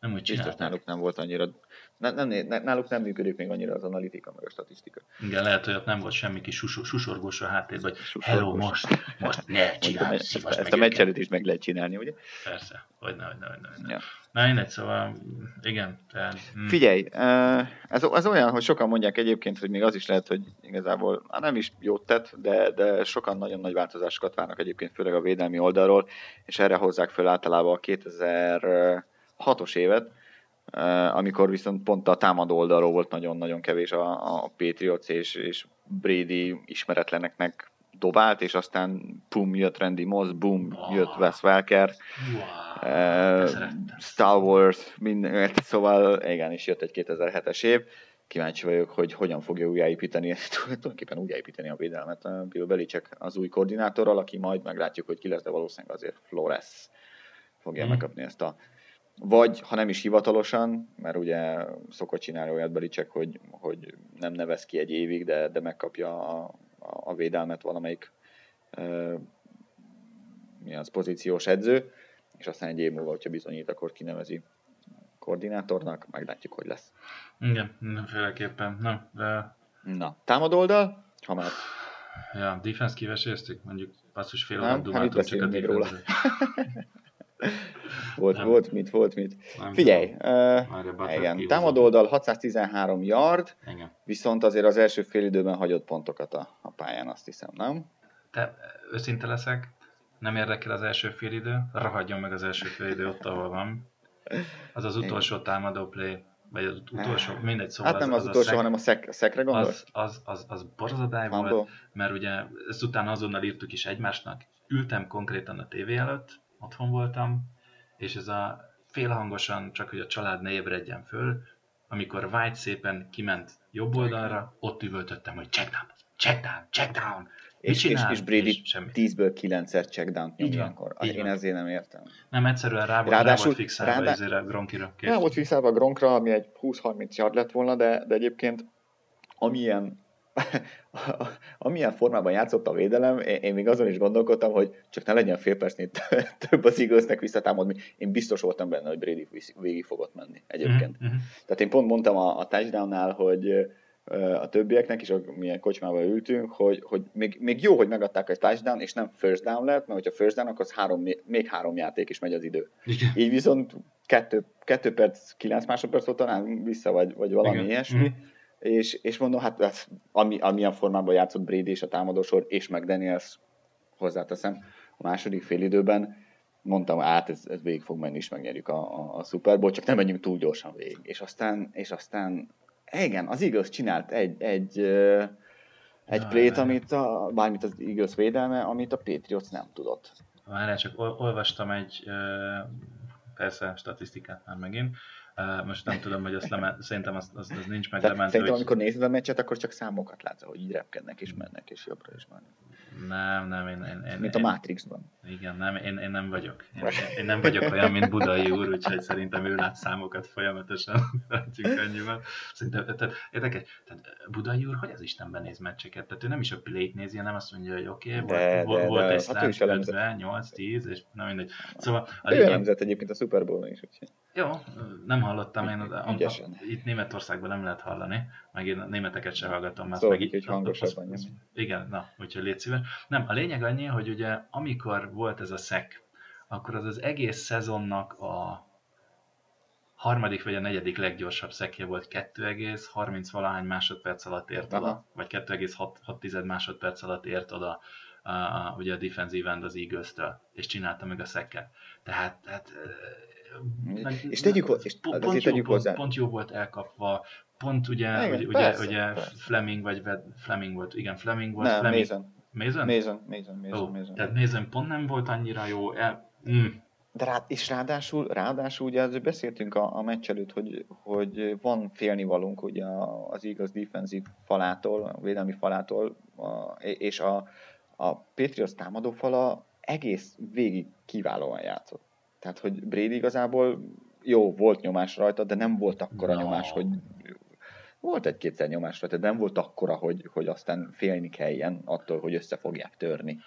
S2: Nem úgy.
S1: Biztos náluk nem volt annyira, nem, nem, náluk nem működik még annyira az analitika, meg a statisztika.
S2: Igen, lehet, hogy ott nem volt semmi kis susor, susorgós a háttérben, vagy hello, most, most ne csinálj,
S1: ezt, ezt a meccselet is meg lehet csinálni, ugye?
S2: Persze, hogyne, hogyne, hogyne. hogyne. Ja. Na, mindegy, szóval igen. Tehát,
S1: hm. Figyelj, ez, ez olyan, hogy sokan mondják egyébként, hogy még az is lehet, hogy igazából hát nem is jót tett, de, de sokan nagyon nagy változásokat várnak egyébként, főleg a védelmi oldalról, és erre hozzák föl általában a 2000 hatos évet, amikor viszont pont a támadó oldalról volt nagyon-nagyon kevés a, a Patriots, és, és Brady ismeretleneknek dobált, és aztán pum, jött Randy Moss, boom, oh. jött Wes Welker, wow. uh, Star Wars, minden, szóval igen, is jött egy 2007-es év. Kíváncsi vagyok, hogy hogyan fogja újjáépíteni, tulajdonképpen újjáépíteni a védelmet Bill Belichick az új koordinátorral, aki majd meglátjuk, hogy ki lesz, de valószínűleg azért Flores fogja mm. megkapni ezt a vagy, ha nem is hivatalosan, mert ugye szokott csinálni olyat Belicek, hogy, hogy nem nevez ki egy évig, de, de megkapja a, a, védelmet valamelyik e, mi az, pozíciós edző, és aztán egy év múlva, hogyha bizonyít, akkor kinevezi koordinátornak, meglátjuk, hogy lesz.
S2: Igen, mindenféleképpen. Na, de...
S1: Na támadó oldal, ha már...
S2: Ja, defense kiveséztük, mondjuk passzus fél órát dumáltunk csak a defense
S1: volt, nem. volt mit, volt mit. Nem Figyelj, uh, igen, támadó oldal 613 yard, igen. viszont azért az első fél időben hagyott pontokat a, a pályán, azt hiszem, nem?
S2: Te, őszinte leszek, nem érdekel az első fél idő, ragadjon meg az első fél idő ott, ahol van. Az az utolsó támadó play, vagy az utolsó, mindegy, szóval
S1: Hát nem
S2: az,
S1: az, utolsó,
S2: szek-
S1: hanem a szek, szekre gondolsz?
S2: az, az, az, az borzadály volt, mert ugye ezt utána azonnal írtuk is egymásnak, ültem konkrétan a tévé előtt, otthon voltam, és ez a félhangosan, csak hogy a család ne ébredjen föl, amikor White szépen kiment jobb oldalra, ott üvöltöttem, hogy check down, check down, check down.
S1: És, és, és Brady
S2: És semmi.
S1: 10-ből 9-szer checkdown nyom
S2: Így van,
S1: ilyenkor.
S2: így
S1: Én ezért nem értem.
S2: Nem, egyszerűen rá volt, rá
S1: Ráadásul-
S2: volt fixálva
S1: rádá-
S2: ezért a Gronkira.
S1: Rá volt visszálva a Gronkra, ami egy 20-30 yard lett volna, de, de egyébként amilyen, amilyen formában játszott a védelem, én, még azon is gondolkodtam, hogy csak ne legyen fél percnél több az Eaglesnek visszatámadni. Én biztos voltam benne, hogy Brady végig fogott menni egyébként.
S2: Mhm, mhm.
S1: Tehát én pont mondtam a, a touchdownnál, hogy a többieknek is, milyen kocsmában ültünk, hogy, hogy még, még jó, hogy megadták a touchdown, és nem first down lett, mert hogyha first down, akkor az három, még három játék is megy az idő.
S2: Igen.
S1: Így viszont 2, 2 perc, 9 másodperc volt talán vissza, vagy, vagy valami
S2: Igen.
S1: ilyesmi.
S2: Mhm.
S1: És, és mondom, hát ez, ami, amilyen formában játszott Brady és a támadósor, és meg Daniels, hozzáteszem, a második fél időben mondtam, hát ez, ez végig fog menni, és megnyerjük a, a, a Super Bowl, csak nem menjünk túl gyorsan végig. És aztán, és aztán igen, az Eagles csinált egy, egy, egy
S2: Jaj.
S1: plét, amit a, bármit az Eagles védelme, amit a Patriots nem tudott.
S2: Várjál, csak ol- olvastam egy, persze, statisztikát már megint. Most nem tudom, hogy azt leme, szerintem az, az, az nincs meg
S1: Tehát szerintem,
S2: hogy...
S1: amikor nézed a meccset, akkor csak számokat látsz, hogy így repkednek és mennek, és jobbra is mennek.
S2: Nem, nem, én, én, én,
S1: Mint a
S2: én,
S1: Matrixban.
S2: Igen, nem, én, én nem vagyok. Én, én nem vagyok olyan, mint Budai úr, úgyhogy szerintem ő lát számokat folyamatosan. Látjuk annyival. Szerintem, tehát érdekes, tehát Budai úr, hogy az Istenben néz meccseket? Tehát ő nem is a play nézi, hanem azt mondja, hogy oké, okay,
S1: De,
S2: volt,
S1: de,
S2: volt
S1: de,
S2: egy
S1: hát
S2: szám
S1: elemzett.
S2: 5 8, 10, és nem mindegy. Szóval a
S1: Ő
S2: lényeg,
S1: egyébként a Super Bowl-on is, úgyhogy.
S2: jó, nem hallottam én, a, a,
S1: Ügyesen.
S2: itt Németországban nem lehet hallani, meg én a németeket se hallgatom. Mert
S1: Szóval
S2: meg
S1: így, hangosabban
S2: az- az-
S1: nyomj.
S2: Igen, na, úgyhogy légy szíves. Nem, a lényeg annyi, hogy ugye amikor volt ez a szek, akkor az az egész szezonnak a harmadik vagy a negyedik leggyorsabb szekje volt 2,30 valahány másodperc alatt ért oda,
S1: Aha.
S2: vagy 2,6 másodperc alatt ért oda a, a, ugye a defensive end az Eagles-től, és csinálta meg a szekket. Tehát, tehát
S1: És tegyük és
S2: pont,
S1: azért
S2: pont, jó
S1: tegyük
S2: volt,
S1: hozzá.
S2: pont jó volt elkapva, pont ugye,
S1: Igen,
S2: ugye,
S1: persze,
S2: ugye
S1: persze.
S2: Fleming vagy Ved, Fleming volt, igen, Fleming volt,
S1: Nem,
S2: Fleming,
S1: Mason.
S2: Mason?
S1: Mason, Mason, Mason,
S2: Ó,
S1: Mason.
S2: tehát Mason pont nem volt annyira jó, el, mm,
S1: De rá, és ráadásul, ráadásul ugye azért beszéltünk a, a meccs előtt, hogy, hogy van félnivalónk ugye az igaz defensív falától, a védelmi falától, a, és a, a Patriots támadó fala egész végig kiválóan játszott. Tehát, hogy Brady igazából jó, volt nyomás rajta, de nem volt akkora
S2: No.
S1: nyomás, hogy volt egy-kétszer nyomás rajta, de nem volt akkora, hogy, hogy aztán félni kelljen attól, hogy össze fogják törni.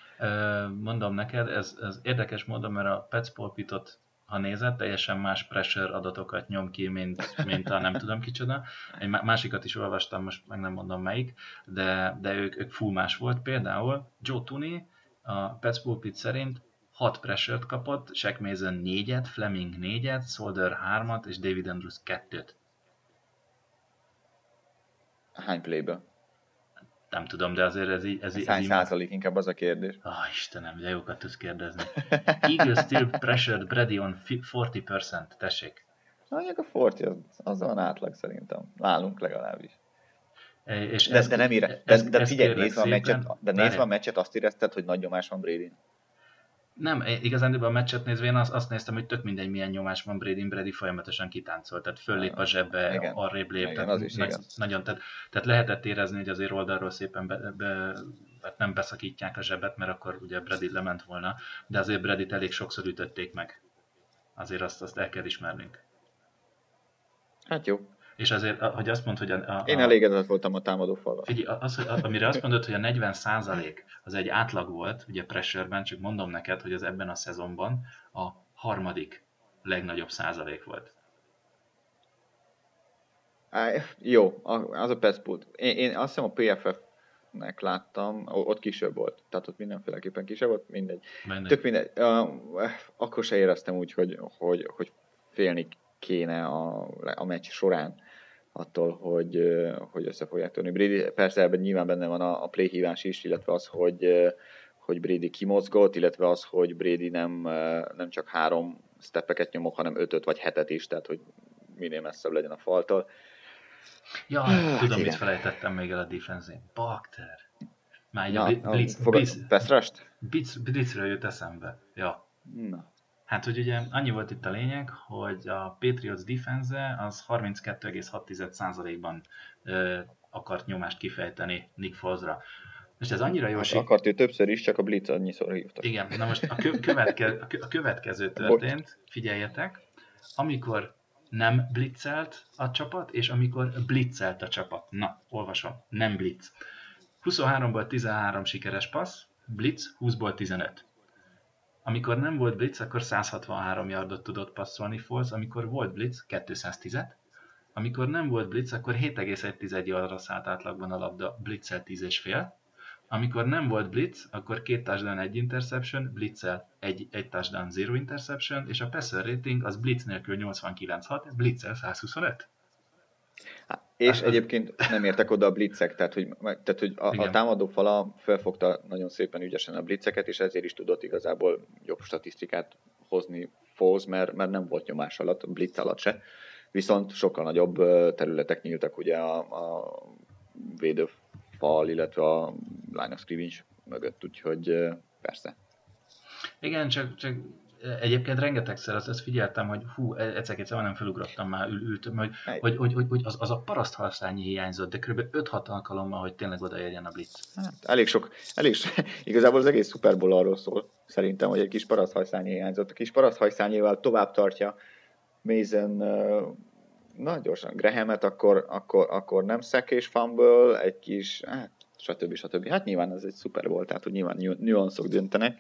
S2: Mondom neked, ez, ez érdekes módon, mert a Pets Pulpitot, ha nézed, teljesen más pressure adatokat nyom ki, mint, mint a nem tudom kicsoda. Egy má- másikat is olvastam, most meg nem mondom melyik, de, de ők, ők full más volt. Például Joe Tooney a Pets Pulpit szerint 6 pressure kapott, Shaq Mason 4-et, Fleming 4-et, Solder 3-at és David Andrews 2-t.
S1: Hány playből?
S2: Nem tudom, de azért ez így... Ez, ez
S1: Hány
S2: így
S1: százalék inkább az a kérdés.
S2: Ah, Istenem, de jókat tudsz kérdezni. Eagles still pressured Brady on fi- 40%, tessék.
S1: Mondjuk a Forti az, az van átlag szerintem. Nálunk legalábbis.
S2: És
S1: De,
S2: ez-
S1: de nem ére, de,
S2: ez-
S1: de figyelj, nézve a, meccset, de nézve a meccset azt érezted, hogy nagy nyomás van brady
S2: Nem, igazán a meccset nézve én azt, azt néztem, hogy tök mindegy milyen nyomás van Brady, Brady folyamatosan kitáncolt, tehát föllép a zsebbe,
S1: Igen.
S2: arrébb lép,
S1: Igen,
S2: tehát
S1: az is
S2: nagy,
S1: igaz.
S2: nagyon, tehát, tehát lehetett érezni, hogy azért oldalról szépen be, be, hát nem beszakítják a zsebet, mert akkor ugye Brady lement volna, de azért Brady-t elég sokszor ütötték meg. Azért azt, azt el kell ismernünk.
S1: Hát jó.
S2: És azért, hogy azt mondod, hogy a, a,
S1: Én elégedett voltam a támadó falval.
S2: Figyelj, az, hogy- amire azt mondod, hogy a 40% az egy átlag volt, ugye pressure csak mondom neked, hogy az ebben a szezonban a harmadik legnagyobb százalék volt.
S1: Á, jó, az a Petspult. Én, én azt hiszem a PFF-nek láttam, o- ott kisebb volt. Tehát ott mindenféleképpen kisebb volt, mindegy.
S2: Mindegy.
S1: Tök mindegy. Akkor se éreztem úgy, hogy, hogy, hogy félni kéne a, a meccs során attól, hogy, hogy össze fogják törni. Brady, persze ebben nyilván benne van a, a play hívás is, illetve az, hogy, hogy Brady kimozgott, illetve az, hogy Brady nem, nem csak három steppeket nyomok, hanem ötöt vagy hetet is, tehát hogy minél messzebb legyen a faltól.
S2: Ja, ah, tudom, igen. mit felejtettem még el a defense-én. Bakter. Már egy a blitz, blitz, blitz, blitzről jött eszembe. Ja. Na. Hát, hogy ugye annyi volt itt a lényeg, hogy a Patriots defense az 32,6%-ban akart nyomást kifejteni Nick Folesra. Most ez annyira jó,
S1: hát akart ő többször is, csak a Blitz annyiszor hívta.
S2: Igen, na most a, kö- követke- a következő történt, figyeljetek, amikor nem blitzelt a csapat, és amikor blitzelt a csapat. Na, olvasom, nem blitz. 23-ból 13 sikeres passz, blitz 20-ból 15. Amikor nem volt blitz, akkor 163 yardot tudott passzolni Foles, amikor volt blitz, 210-et, amikor nem volt blitz, akkor 7,1 yardra szállt átlagban a labda, blitzel 10,5, amikor nem volt blitz, akkor két touchdown, egy interception, blitzel egy, egy touchdown, zero interception, és a passer rating az blitz nélkül 89.6, blitzel 125.
S1: És hát, egyébként nem értek oda a blitzek, tehát hogy, tehát, hogy a, a támadó fala felfogta nagyon szépen ügyesen a blitzeket, és ezért is tudott igazából jobb statisztikát hozni Foles, mert, mert nem volt nyomás alatt, blitz alatt se. Viszont sokkal nagyobb területek nyíltak ugye a, a védő fal, illetve a line of scrimmage mögött, úgyhogy persze.
S2: Igen, csak, csak egyébként rengetegszer azt, azt figyeltem, hogy hú, e, egyszer-kétszer nem felugrottam már, ül, ültem, hogy, hogy, hogy, hogy, hogy, az, az a paraszthalszányi hiányzott, de kb. 5-6 alkalommal, hogy tényleg odaérjen a blitz.
S1: Hát, elég sok, elég sok, igazából az egész Super Bowl arról szól, szerintem, hogy egy kis paraszthajszányi hiányzott. A kis paraszthajszányival tovább tartja Mason na gyorsan, Grahamet, akkor, akkor, akkor nem szek és fumble, egy kis, hát, stb. stb. Hát nyilván ez egy szuper volt, tehát hogy nyilván nüanszok döntenek.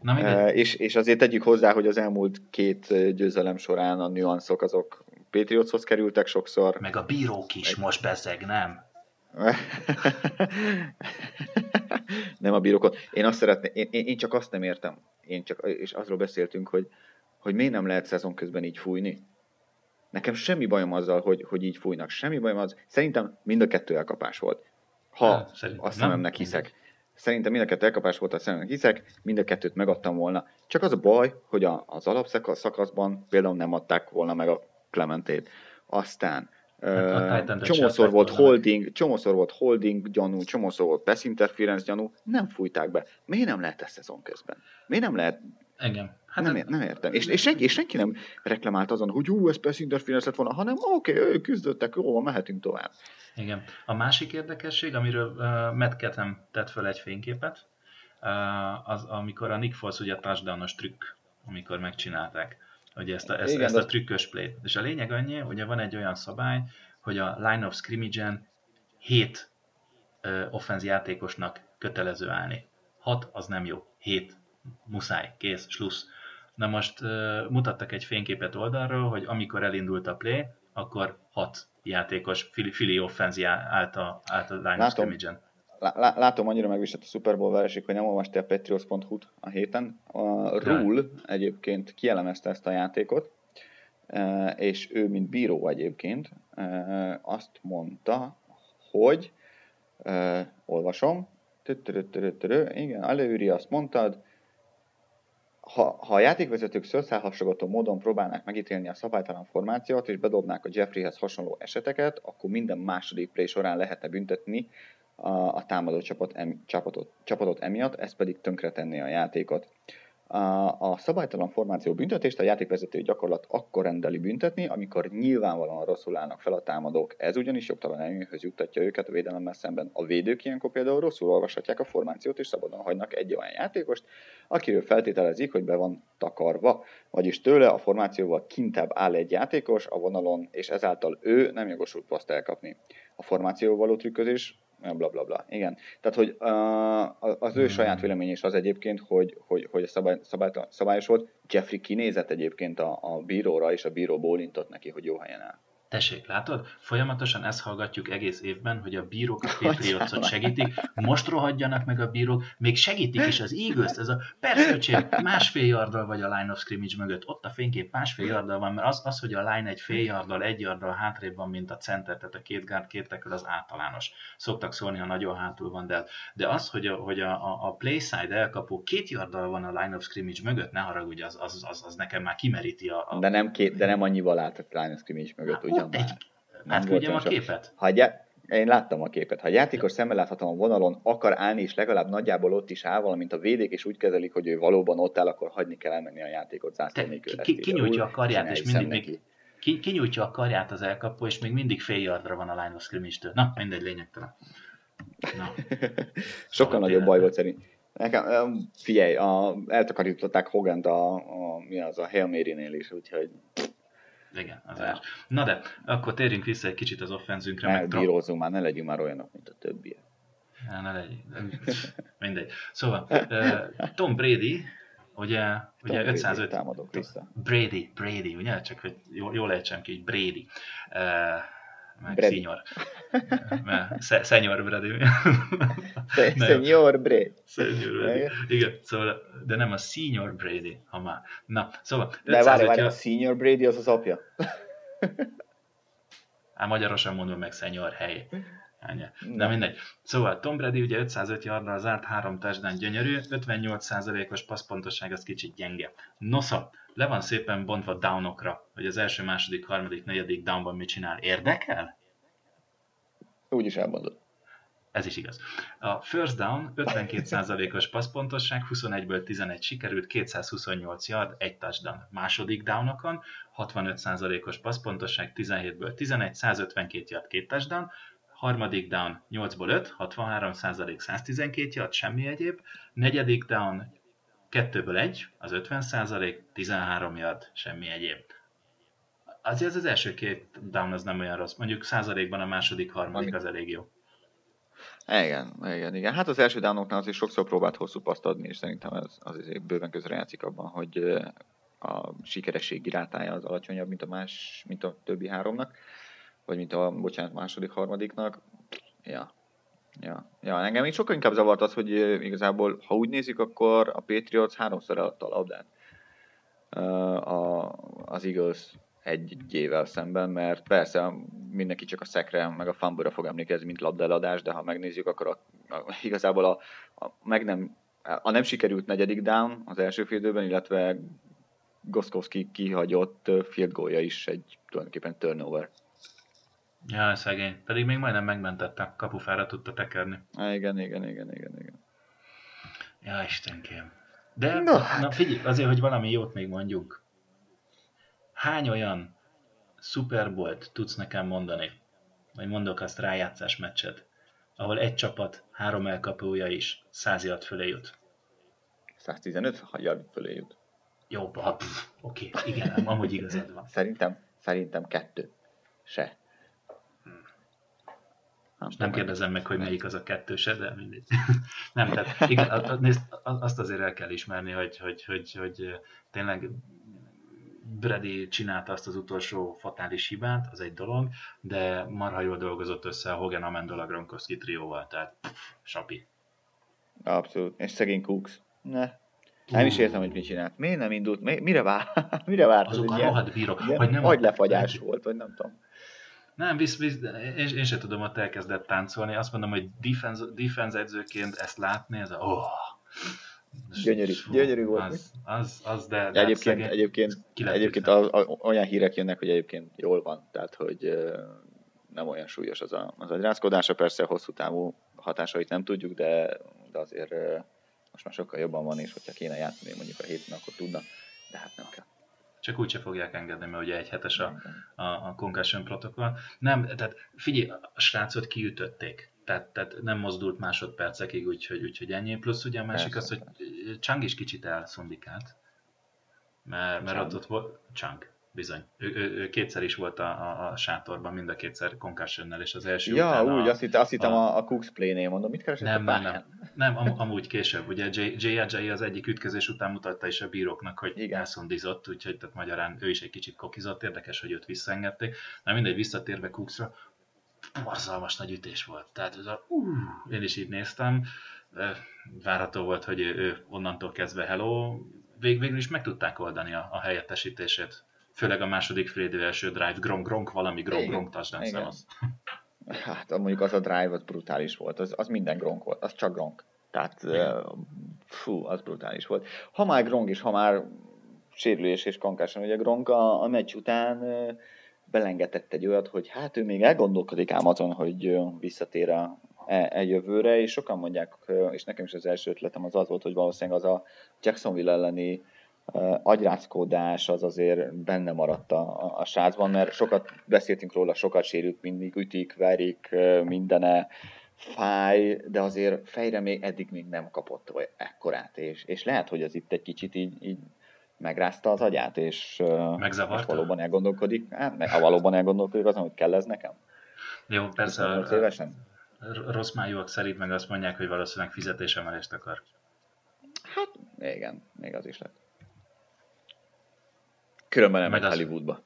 S1: Na, e, és, és azért tegyük hozzá, hogy az elmúlt két győzelem során a nüanszok azok Patriotshoz kerültek sokszor.
S2: Meg a bírók is Meg... most bezeg, nem?
S1: nem a bírókot. Én azt szeretném, én, én, én csak azt nem értem, én csak, és azról beszéltünk, hogy, hogy miért nem lehet szezon közben így fújni. Nekem semmi bajom azzal, hogy, hogy így fújnak. Semmi bajom az. Szerintem mind a kettő elkapás volt. Ha hát, a szememnek hiszek. Szerintem mind a kettő elkapás volt, a szememnek hiszek, mind a kettőt megadtam volna. Csak az a baj, hogy a, az alapszakaszban például nem adták volna meg a Clementét. Aztán Uh, csomószor volt holding, csomószor volt holding gyanú, csomószor volt pass interference gyanú, nem fújták be. Miért nem lehet ezt szezon közben? Miért nem lehet
S2: Engem.
S1: Hát nem, nem értem. És, és, senki, és senki nem reklamált azon, hogy ú, ez pass interference lett volna, hanem oké, okay, ők küzdöttek, jó, mehetünk tovább.
S2: Igen. A másik érdekesség, amiről uh, Matt tett föl egy fényképet, uh, az amikor a Nick Foles ugye a touchdownos trükk, amikor megcsinálták, hogy ezt a, ezt, Igen, ezt a trükkös play És a lényeg annyi, hogy van egy olyan szabály, hogy a line of scrimmage-en 7 uh, offenz játékosnak kötelező állni. 6 az nem jó, 7 muszáj, kész, slussz. Na most mutattak egy fényképet oldalról, hogy amikor elindult a play, akkor hat játékos fili, fili offenzi állt a, állt a line látom, of
S1: Látom, annyira megvisett a Super Bowl vereség, hogy nem olvastél a Patriots.hu-t a héten. A Rule egyébként kielemezte ezt a játékot, és ő, mint bíró egyébként, azt mondta, hogy, olvasom, igen, előri azt mondtad, ha, ha a játékvezetők szőrszálhasogató módon próbálnák megítélni a szabálytalan formációt, és bedobnák a Jeffreyhez hasonló eseteket, akkor minden második play során lehetne büntetni a, a támadó csapat, em, csapatot, csapatot emiatt, ez pedig tönkretenné a játékot. A, szabálytalan formáció büntetést a játékvezető gyakorlat akkor rendeli büntetni, amikor nyilvánvalóan rosszul állnak fel a támadók. Ez ugyanis jogtalan előnyhöz juttatja őket a védelemmel szemben. A védők ilyenkor például rosszul olvashatják a formációt, és szabadon hagynak egy olyan játékost, akiről feltételezik, hogy be van takarva, vagyis tőle a formációval kintebb áll egy játékos a vonalon, és ezáltal ő nem jogosult paszt elkapni. A formációval való trükközés bla bla bla. Igen. Tehát, hogy uh, az ő saját vélemény is az egyébként, hogy, hogy, hogy szabály, szabály, szabályos volt. Jeffrey kinézett egyébként a, a bíróra, és a bíró bólintott neki, hogy jó helyen áll.
S2: Tessék, látod? Folyamatosan ezt hallgatjuk egész évben, hogy a bírók a Patriotsot segítik, most rohadjanak meg a bírók, még segítik is az eagles ez a persze, öcsém, másfél yardal vagy a line of scrimmage mögött, ott a fénykép másfél yardal van, mert az, az hogy a line egy fél yardal, egy yardal hátrébb van, mint a center, tehát a két guard, két az általános. Szoktak szólni, ha nagyon hátul van, de, de az, hogy a, hogy a, a, a play side elkapó két yardal van a line of scrimmage mögött, ne haragudj, az, az, az, az nekem már kimeríti a... a...
S1: De, nem két, de nem annyival állt a line of scrimmage mögött, ugye?
S2: Ott egy... Átküldjem a képet?
S1: Ha egy, én láttam a képet. Ha a játékos szemmel láthatom a vonalon akar állni, és legalább nagyjából ott is áll, valamint a védék és úgy kezelik, hogy ő valóban ott áll, akkor hagyni kell elmenni a játékot zászló
S2: nélkül. Ki, kinyújtja a karját, és mindig még, ki, kinyújtja a karját az elkapó, és még mindig fél yardra van a line of scrimmage-től. Na, mindegy, lényegtelen.
S1: Na. Sokkal nagyobb baj volt szerint. Nekem, figyelj, a, eltakarították Hogant a, a, mi az, a Hail Mary-nél is, úgyhogy
S2: igen, az ja. Na de, akkor térjünk vissza egy kicsit az offenzünkre.
S1: Ne bírózzunk már, ne legyünk már olyanok, mint a többiek.
S2: Ja, ne legyünk. Mindegy. Szóval, Tom Brady, ugye, Tom ugye 505...
S1: támadok vissza.
S2: Brady, Brady, ugye? Csak hogy jól, jól ejtsem ki, Brady. Meg Brady. Senior. Senior Brady.
S1: Senior Brady.
S2: Senior Brady. Igen, szóval, de nem a Senior Brady, ha már. Na, szóval...
S1: De várj, várj, a Senior Brady az az apja.
S2: Á, magyarosan mondom meg Senior hely. Ennyi. Na mindegy. Szóval Tom Brady ugye 505 yardra zárt, három touchdown gyönyörű, 58%-os passzpontosság az kicsit gyenge. Nosza, le van szépen bontva downokra, hogy az első, második, harmadik, negyedik downban mit csinál. Érdekel?
S1: Úgy is elmondod.
S2: Ez is igaz. A first down 52%-os passzpontosság, 21-ből 11 sikerült, 228 yard, egy touchdown. Második downokon 65%-os passzpontosság, 17-ből 11, 152 yard, két touchdown. Harmadik down 8-ból 5, 63%, 112 yard, semmi egyéb. Negyedik down 2-ből 1, az 50%, 13 yard, semmi egyéb. Azért az első két down az nem olyan rossz. Mondjuk százalékban a második, harmadik az elég jó.
S1: Igen, igen, igen. Hát az első downoknál azért sokszor próbált hosszú paszt adni, és szerintem ez az azért bőven játszik abban, hogy a sikerességi rátája az alacsonyabb, mint a más, mint a többi háromnak, vagy mint a, bocsánat, második, harmadiknak. Ja, Ja, ja, engem még sokkal inkább zavart az, hogy igazából, ha úgy nézik, akkor a Patriots háromszor eladta a labdát a, az Eagles egyével szemben, mert persze mindenki csak a szekre, meg a fumble fog emlékezni, mint labdeladás, de ha megnézzük, akkor a, a, igazából a, a, meg nem, a nem sikerült negyedik down az első félidőben, illetve Goskowski kihagyott field goalja is egy tulajdonképpen turnover.
S2: Ja, szegény. Pedig még majdnem megmentette, kapufára tudta tekerni.
S1: Há, igen, igen, igen, igen, igen.
S2: Ja, Istenkém. De, no. na figyelj, azért, hogy valami jót még mondjunk. Hány olyan Super Bowl-t tudsz nekem mondani, vagy mondok azt rájátszás meccset, ahol egy csapat három elkapója is száz yard fölé jut?
S1: 115 yard fölé jut.
S2: Jó, oké, okay, igen, amúgy igazad van.
S1: Szerintem, szerintem kettő. Se.
S2: Nem, nem kérdezem meg, hogy melyik az a kettőse, de mindegy. nem, tehát igen, nézd, azt azért el kell ismerni, hogy, hogy, hogy, hogy tényleg Brady csinálta azt az utolsó fatális hibát, az egy dolog, de marha jól dolgozott össze a Hogan Amendola Gronkowski trióval, tehát sapi.
S1: Abszolút, és szegény Cooks. Ne. Nem is értem, hogy mit csinált. Miért nem indult? Mire vár? Mire várt?
S2: Azok a rohadt bírok. Hogy
S1: nem agylefagyás volt, vagy nem tudom.
S2: Nem, visz, visz, én, én sem tudom, hogy elkezdett táncolni. Azt mondom, hogy defense, defense edzőként ezt látni, ez a... Oh,
S1: gyönyörű, gyönyörű volt.
S2: Az, az, az de, de
S1: egyébként, szegény, egyébként, egyébként a, a, olyan hírek jönnek, hogy egyébként jól van, tehát hogy nem olyan súlyos az a, az agyrázkodása, persze a hosszú távú hatásait nem tudjuk, de, de azért most már sokkal jobban van, és hogyha kéne játszani mondjuk a héten, akkor tudna, de hát nem kell
S2: csak úgyse fogják engedni, mert ugye egy hetes a, a, a concussion protokoll. Nem, tehát figyelj, a srácot kiütötték. Tehát, tehát nem mozdult másodpercekig, úgyhogy, úgyhogy ennyi. Plusz ugye a másik Persze. az, hogy Chang is kicsit elszundikált. Mert, mert ott, ott volt, Chang, bizony. Ő, ő, ő, kétszer is volt a, a, a sátorban, mind a kétszer concussion és az első
S1: Ja, úgy, a, azt hittem, azt hittem a, a Cooks Play-nél mondom, mit keresett
S2: nem, a nem, nem. Nem, am- amúgy később. Ugye J.J. az egyik ütközés után mutatta is a bíróknak, hogy Igen. elszondizott, úgyhogy tehát magyarán ő is egy kicsit kokizott. Érdekes, hogy őt visszaengedték. Na mindegy, visszatérve Cooksra, borzalmas nagy ütés volt. Tehát ez a, uh, én is így néztem, várható volt, hogy ő, ő onnantól kezdve hello, Vég, végül is meg tudták oldani a, a helyettesítését. Főleg a második fél első drive, gronk, gronk, valami gronk, gronk touchdown
S1: Hát mondjuk az a drive az brutális volt, az, az minden gronk volt, az csak gronk. Tehát uh, fú, az brutális volt. Ha már gronk is, ha már sérülés és kankáson, ugye Gronk a, a meccs után uh, belengetett egy olyat, hogy hát ő még elgondolkodik ám azon, hogy uh, visszatér a, e, e jövőre, és sokan mondják, és nekem is az első ötletem az az volt, hogy valószínűleg az a Jacksonville elleni agyráckodás az azért benne maradt a, a srácban, mert sokat beszéltünk róla, sokat sérült, mindig ütik, verik, mindene fáj, de azért fejre még eddig még nem kapott vagy ekkorát, és, és lehet, hogy az itt egy kicsit így, így megrázta az agyát, és, és valóban elgondolkodik, hát, ha valóban elgondolkodik azon, hogy kell ez nekem.
S2: Jó, persze. Évesen? Rossz májúak szerint meg azt mondják, hogy valószínűleg fizetésemelést akar.
S1: Hát, igen, még az is lett. Különben elmegy az... Hollywoodba.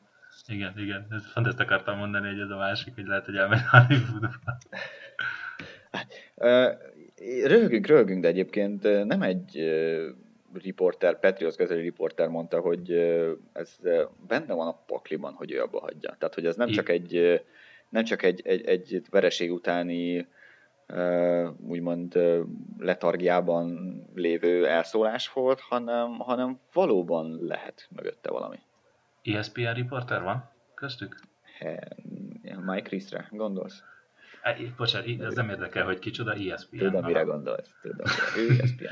S2: Igen, igen. Pont ezt akartam mondani, hogy ez a másik, hogy lehet, hogy elmegy Hollywoodba.
S1: röhögünk, röhögünk, de egyébként nem egy riporter, Petrios Gazeli riporter mondta, hogy ez benne van a pakliban, hogy ő abba hagyja. Tehát, hogy ez nem csak egy, nem csak egy, egy, egy vereség utáni úgymond letargiában lévő elszólás volt, hanem, hanem valóban lehet mögötte valami.
S2: ESPN riporter van köztük?
S1: Mike Chrisre, gondolsz?
S2: E, bocsánat, ez nem érdekel, hogy kicsoda ESPN.
S1: Tudom, mire gondolsz. Tudom, ő ESPN.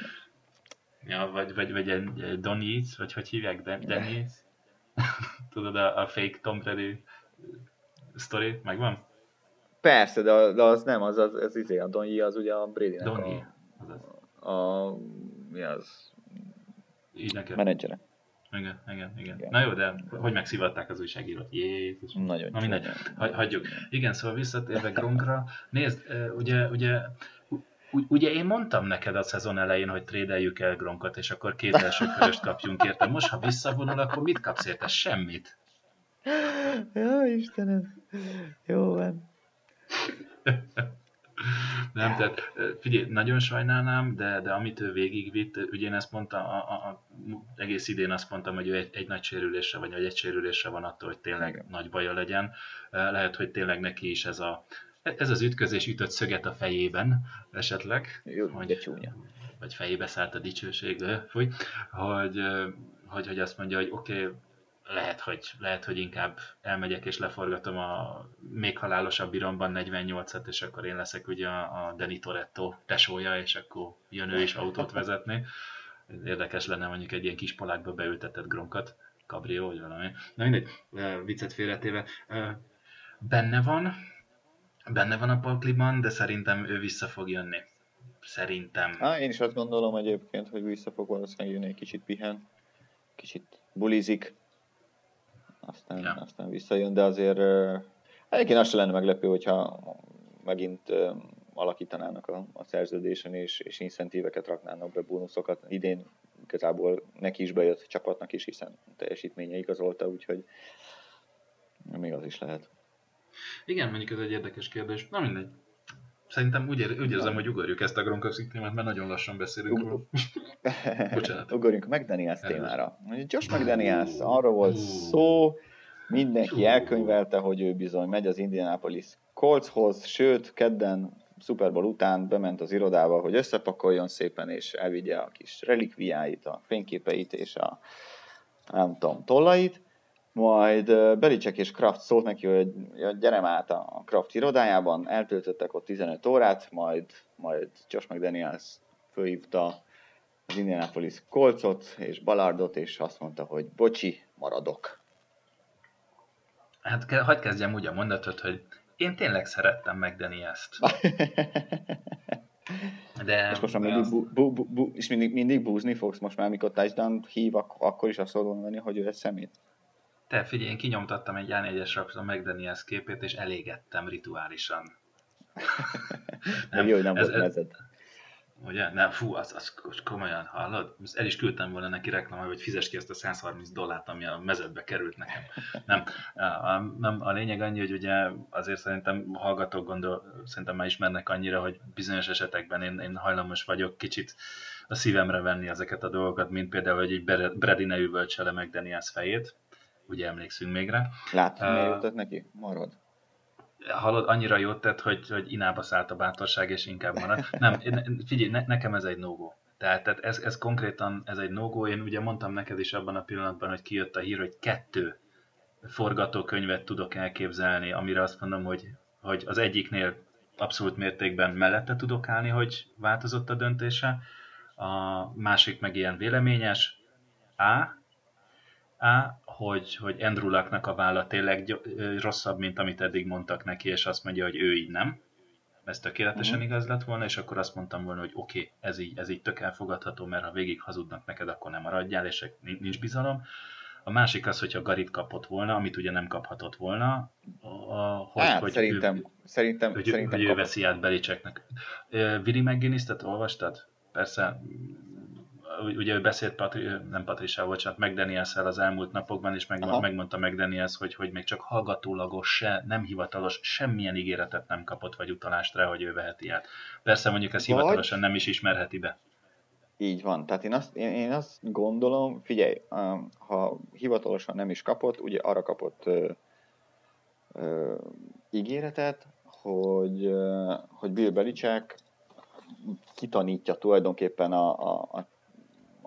S2: ja, vagy, vagy, vagy egy Don Yates, vagy hogy hívják, Dan, Dan Yates? Tudod, a, a fake Tom Brady story, megvan?
S1: Persze, de, de az nem, az, az, az, izé, a Donji az ugye a Brady-nek
S2: Donji,
S1: a, a, mi az? Így nekem. Menedzsere.
S2: Igen, igen, igen, igen. Na jó, de hogy megszivatták az újságírót? Jézus.
S1: Nagyon
S2: Na mindegy, hagyjuk. Igen, szóval visszatérve Gronkra, nézd, ugye, ugye Ugye én mondtam neked a szezon elején, hogy trédeljük el Gronkot, és akkor két első köröst kapjunk érte. Most, ha visszavonul, akkor mit kapsz érte? Semmit.
S1: Ja, Istenem. Jó van.
S2: Nem, tehát figyelj, nagyon sajnálnám, de, de amit ő végigvitt, ugye én ezt mondtam, a, a, a, egész idén azt mondtam, hogy ő egy, egy nagy sérülésre, vagy egy sérülésre van attól, hogy tényleg Igen. nagy baja legyen. Lehet, hogy tényleg neki is ez a ez az ütközés ütött szöget a fejében esetleg.
S1: Jó, hogy, csúnya.
S2: Vagy fejébe szállt a dicsőség, fúj, hogy, hogy, hogy azt mondja, hogy oké, okay, lehet, hogy, lehet, hogy inkább elmegyek és leforgatom a még halálosabb iramban 48-et, és akkor én leszek ugye a, a Deni Toretto tesója, és akkor jön ő is autót vezetni. Érdekes lenne mondjuk egy ilyen kis polákba beültetett gronkat, kabrió, vagy valami. Na mindegy, viccet félretéve. Benne van, benne van a pakliban, de szerintem ő vissza fog jönni. Szerintem.
S1: Há, én is azt gondolom egyébként, hogy vissza fog valószínűleg jönni, egy kicsit pihen, kicsit bulizik, aztán, ja. aztán visszajön, de azért egyébként az se lenne meglepő, hogyha megint alakítanának a, a szerződésen, és, és incentíveket raknának be, bónuszokat. Idén igazából neki is bejött csapatnak is, hiszen teljesítménye igazolta, úgyhogy még az is lehet.
S2: Igen, mondjuk ez egy érdekes kérdés. Na mindegy. Szerintem úgy, ér, úgy érzem, hogy ugorjuk ezt a Gronkowski témát, mert nagyon lassan beszélünk róla.
S1: Bocsánat. Ugorjunk McDaniels témára. Josh McDaniels, arról volt szó, mindenki elkönyvelte, hogy ő bizony megy az Indianapolis Coltshoz, sőt, kedden Super Bowl után bement az irodába, hogy összepakoljon szépen, és elvigye a kis relikviáit, a fényképeit és a nem tudom, tollait majd Belicek és Kraft szólt neki, hogy gyerem át a Kraft irodájában, eltöltöttek ott 15 órát, majd, majd Josh McDaniels fölhívta az Indianapolis kolcot és Balardot, és azt mondta, hogy bocsi, maradok.
S2: Hát hagyd kezdjem úgy a mondatot, hogy én tényleg szerettem McDaniels-t.
S1: De, és most már mindig, bu, bu, bu, bu, és mindig, mindig búzni fogsz, most már amikor touchdown hív, akkor is azt mondani, hogy ő egy szemét.
S2: Te figyelj, én kinyomtattam egy Jan a McDaniels képét, és elégettem rituálisan.
S1: nem, jó, nem ez, volt mezed.
S2: Ugye? Nem, fú, az, az komolyan, hallod? El is küldtem volna neki reklamai, hogy fizes ki ezt a 130 dollárt, ami a mezedbe került nekem. Nem, a, nem, a lényeg annyi, hogy ugye azért szerintem hallgatók gondol, szerintem már ismernek annyira, hogy bizonyos esetekben én, én hajlamos vagyok kicsit a szívemre venni ezeket a dolgokat, mint például, hogy egy Brady ne üvöltsele meg Daniels fejét, ugye emlékszünk még rá.
S1: Látod, uh, jutott neki? Marad
S2: hallod, annyira jót tett, hogy, hogy inába szállt a bátorság, és inkább marad. Nem, figyelj, ne, nekem ez egy no Tehát, tehát ez, ez konkrétan ez egy no Én ugye mondtam neked is abban a pillanatban, hogy kijött a hír, hogy kettő forgatókönyvet tudok elképzelni, amire azt mondom, hogy, hogy az egyiknél abszolút mértékben mellette tudok állni, hogy változott a döntése, a másik meg ilyen véleményes, A, A, hogy, hogy Andrew Lucknak a válla tényleg rosszabb, mint amit eddig mondtak neki, és azt mondja, hogy ő így nem. Ez tökéletesen uh-huh. igaz lett volna, és akkor azt mondtam volna, hogy oké, okay, ez így, ez így tök elfogadható, mert ha végig hazudnak neked, akkor nem maradjál, és nincs bizalom. A másik az, hogyha Garit kapott volna, amit ugye nem kaphatott volna,
S1: hogy, hát, hogy szerintem, ő, szerintem,
S2: hogy,
S1: szerintem
S2: hogy ő veszi át Belicseknek. Willy McGinnis-t olvastad? Persze ugye beszélt, Patri, nem Patrissával, bocsánat, mcdaniels az elmúlt napokban, és meg, megmondta McDaniels, hogy, hogy még csak hallgatólagos, se, nem hivatalos, semmilyen ígéretet nem kapott, vagy utalást rá, hogy ő veheti át. Persze mondjuk ezt hivatalosan nem is ismerheti be.
S1: Így van. Tehát én azt, én, én azt gondolom, figyelj, ha hivatalosan nem is kapott, ugye arra kapott ö, ö, ígéretet, hogy, hogy Bill Belichick kitanítja tulajdonképpen a, a, a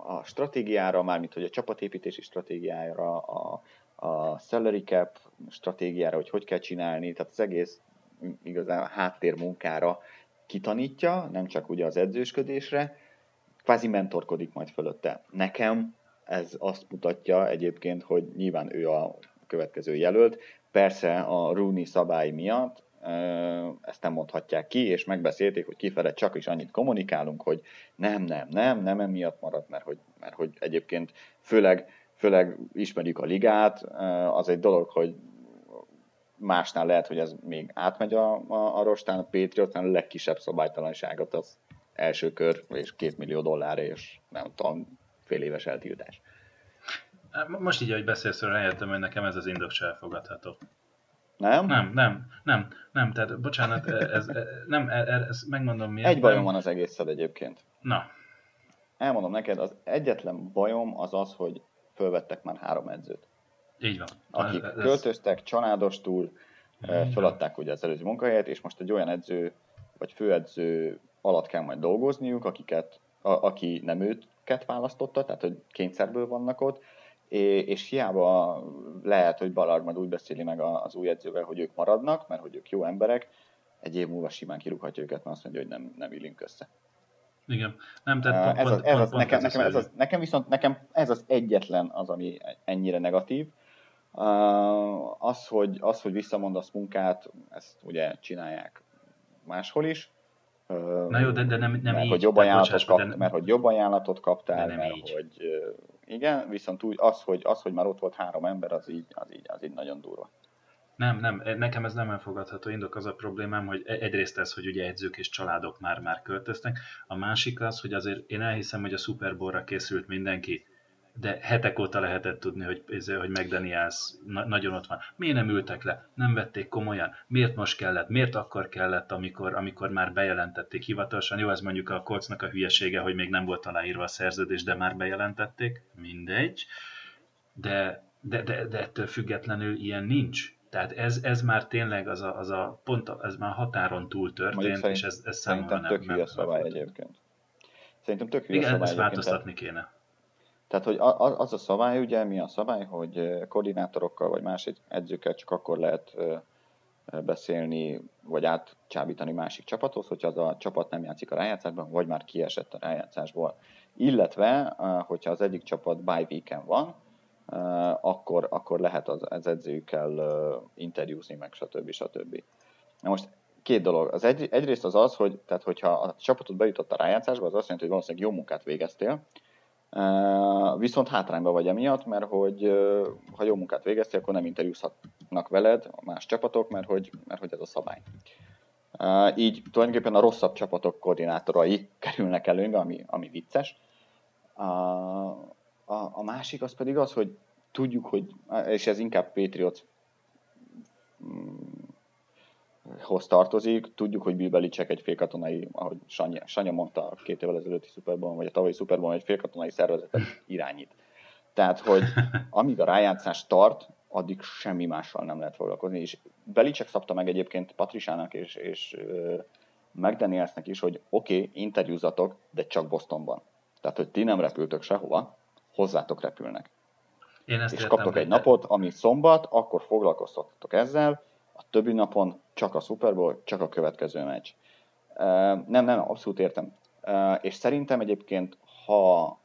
S1: a stratégiára, mármint hogy a csapatépítési stratégiára, a, a salary cap stratégiára, hogy hogy kell csinálni, tehát az egész igazán háttérmunkára kitanítja, nem csak ugye az edzősködésre, kvázi mentorkodik majd fölötte. Nekem ez azt mutatja egyébként, hogy nyilván ő a következő jelölt. Persze a Rooney szabály miatt ezt nem mondhatják ki, és megbeszélték, hogy kifele csak is annyit kommunikálunk, hogy nem, nem, nem, nem emiatt maradt, mert hogy, mert hogy egyébként főleg, főleg ismerjük a ligát, az egy dolog, hogy másnál lehet, hogy ez még átmegy a, a, a rostán, a Patriotnál a legkisebb szabálytalanságot az első kör, és két millió dollár, és nem tudom, fél éves eltiltás.
S2: Most így, ahogy beszélsz, rájöttem, hogy nekem ez az indok se elfogadható.
S1: Nem?
S2: Nem, nem, nem, nem, tehát bocsánat, e, ez, ez nem, ez, e, ez megmondom miért.
S1: Egy bajom van az egészszel egyébként.
S2: Na.
S1: Elmondom neked, az egyetlen bajom az az, hogy fölvettek már három edzőt.
S2: Így van.
S1: Akik ez... költöztek, családostul, e, föladták ugye az előző munkahelyet, és most egy olyan edző, vagy főedző alatt kell majd dolgozniuk, akiket, a, aki nem őket választotta, tehát hogy kényszerből vannak ott, és hiába lehet, hogy Ballard majd úgy beszéli meg az új edzővel, hogy ők maradnak, mert hogy ők jó emberek, egy év múlva simán kirúghatja őket, mert azt mondja, hogy nem, nem illünk össze.
S2: Igen. Nem, tehát
S1: ez az, ez az, nekem, nekem, ez az, nekem viszont nekem ez az egyetlen az, ami ennyire negatív. Az, hogy, az, hogy visszamondasz munkát, ezt ugye csinálják máshol is.
S2: Na jó, de, de nem, nem
S1: mert,
S2: így.
S1: Hogy jobb ajánlatot kap, de... Mert hogy jobb ajánlatot kaptál, mert így. hogy igen, viszont úgy az, hogy, az, hogy már ott volt három ember, az így, az így, az így nagyon durva.
S2: Nem, nem, nekem ez nem elfogadható. Indok, az a problémám, hogy e- egyrészt ez, hogy ugye edzők és családok már már költöznek, a másik az, hogy azért én elhiszem, hogy a Super készült mindenki, de hetek óta lehetett tudni, hogy, hogy McDaniels na, nagyon ott van. Miért nem ültek le? Nem vették komolyan? Miért most kellett? Miért akkor kellett, amikor, amikor már bejelentették hivatalosan? Jó, ez mondjuk a Coltsnak a hülyesége, hogy még nem volt aláírva a szerződés, de már bejelentették. Mindegy. De, de, de, de ettől függetlenül ilyen nincs. Tehát ez, ez már tényleg az a, az a pont, ez már határon túl történt, szerint, és ez, ez
S1: számomra nem... Szerintem tök hülye szabály egyébként. Szerintem tök hülye
S2: Igen,
S1: szabály
S2: ezt változtatni kéne
S1: tehát, hogy az a szabály, ugye mi a szabály, hogy koordinátorokkal vagy más edzőkkel csak akkor lehet beszélni, vagy átcsábítani másik csapathoz, hogyha az a csapat nem játszik a rájátszásban, vagy már kiesett a rájátszásból. Illetve, hogyha az egyik csapat bye weekend van, akkor, akkor lehet az, az edzőkkel interjúzni, meg stb. stb. Na most két dolog. Az egy, egyrészt az az, hogy tehát hogyha a csapatot bejutott a rájátszásba, az azt jelenti, hogy valószínűleg jó munkát végeztél, Viszont hátrányban vagy emiatt, mert hogy ha jó munkát végeztél, akkor nem interjúzhatnak veled a más csapatok, mert hogy, mert hogy ez a szabály. Így tulajdonképpen a rosszabb csapatok koordinátorai kerülnek előnybe, ami, ami vicces. Uh, a, a másik az pedig az, hogy tudjuk, hogy, és ez inkább Patriots mm, hoz tartozik. Tudjuk, hogy Bill Belichick egy félkatonai, ahogy Sanya, Sanya mondta két évvel ezelőtti Superban, vagy a tavalyi Superban, egy félkatonai szervezetet irányít. Tehát, hogy amíg a rájátszás tart, addig semmi mással nem lehet foglalkozni. És Belichick szabta meg egyébként Patrisának és, és McDanielsnek is, hogy oké, okay, interjúzatok, de csak Bostonban. Tehát, hogy ti nem repültök sehova, hozzátok repülnek. Én ezt és kaptok egy napot, ami szombat, akkor foglalkoztatok ezzel, a többi napon csak a Super Bowl, csak a következő meccs. Nem, nem, abszolút értem. És szerintem egyébként, ha,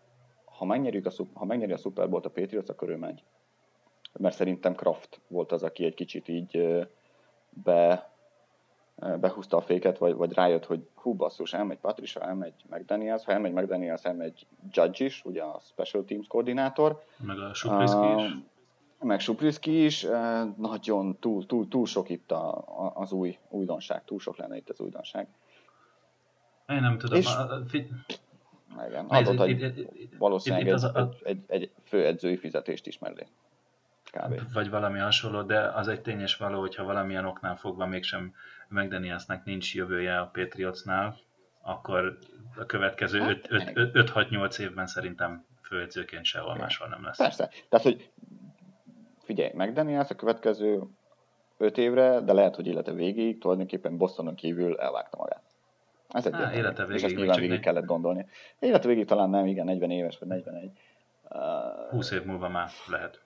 S1: ha, megnyerjük a, ha megnyeri a Super Bowl-t a Patriots, akkor ő megy. Mert szerintem Kraft volt az, aki egy kicsit így be, behúzta a féket, vagy, vagy rájött, hogy hú basszus, elmegy Patricia, elmegy McDaniels, ha elmegy McDaniels, elmegy Judge is, ugye a Special Teams koordinátor.
S2: Meg a Supliski uh, is
S1: meg Supliski is, nagyon túl, túl, túl sok itt a, a, az új újdonság, túl sok lenne itt az újdonság.
S2: Én nem tudom. És,
S1: a, fi... Igen, adott egy, valószínűleg egy, a... egy, egy, egy főedzői fizetést is mellé.
S2: Kb. Vagy valami hasonló, de az egy tényes való, hogyha valamilyen oknál fogva mégsem McDanielsnek nincs jövője a Patriotsnál, akkor a következő 5-6-8 hát, évben szerintem főedzőként sehol máshol nem lesz.
S1: Persze. Tehát, hogy figyelj, McDaniels a következő öt évre, de lehet, hogy élete végéig tulajdonképpen Bostonon kívül elvágta magát.
S2: Ez egy Há, élete végéig,
S1: és ezt nyilván végig kellett gondolni. Élete végéig talán nem, igen, 40 éves vagy 41.
S2: Uh, 20 év múlva már lehet.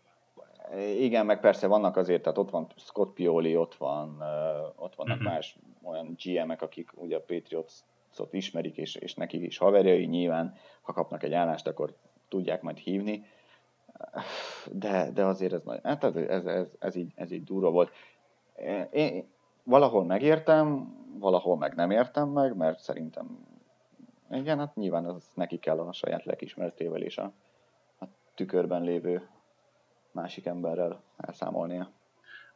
S1: Igen, meg persze vannak azért, tehát ott van Scott Pioli, ott, van, uh, ott vannak uh-huh. más olyan GM-ek, akik ugye a Patriots-ot ismerik, és, és nekik is haverjai, nyilván, ha kapnak egy állást, akkor tudják majd hívni de, de azért ez, hát ez, ez, ez, ez, így, ez így durva volt. Én valahol megértem, valahol meg nem értem meg, mert szerintem igen, hát nyilván az neki kell a saját lelkismeretével és a, a tükörben lévő másik emberrel elszámolnia.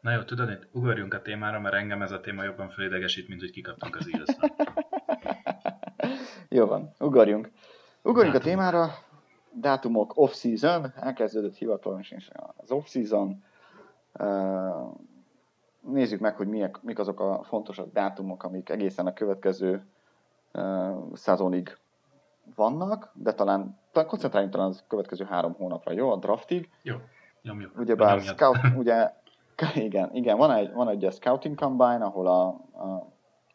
S2: Na jó, tudod, itt ugorjunk a témára, mert engem ez a téma jobban fölidegesít, mint hogy kikaptunk az eagles
S1: Jó van, ugorjunk. Ugorjunk hát, a témára, dátumok off-season, elkezdődött hivatalosan az off-season. Nézzük meg, hogy miek, mik azok a fontosabb dátumok, amik egészen a következő szezonig vannak, de talán, talán koncentráljunk talán az következő három hónapra, jó? A draftig.
S2: Jó, nyomjuk.
S1: Ugyebár scout, ugye, igen, igen, van egy, van egy scouting combine, ahol a, a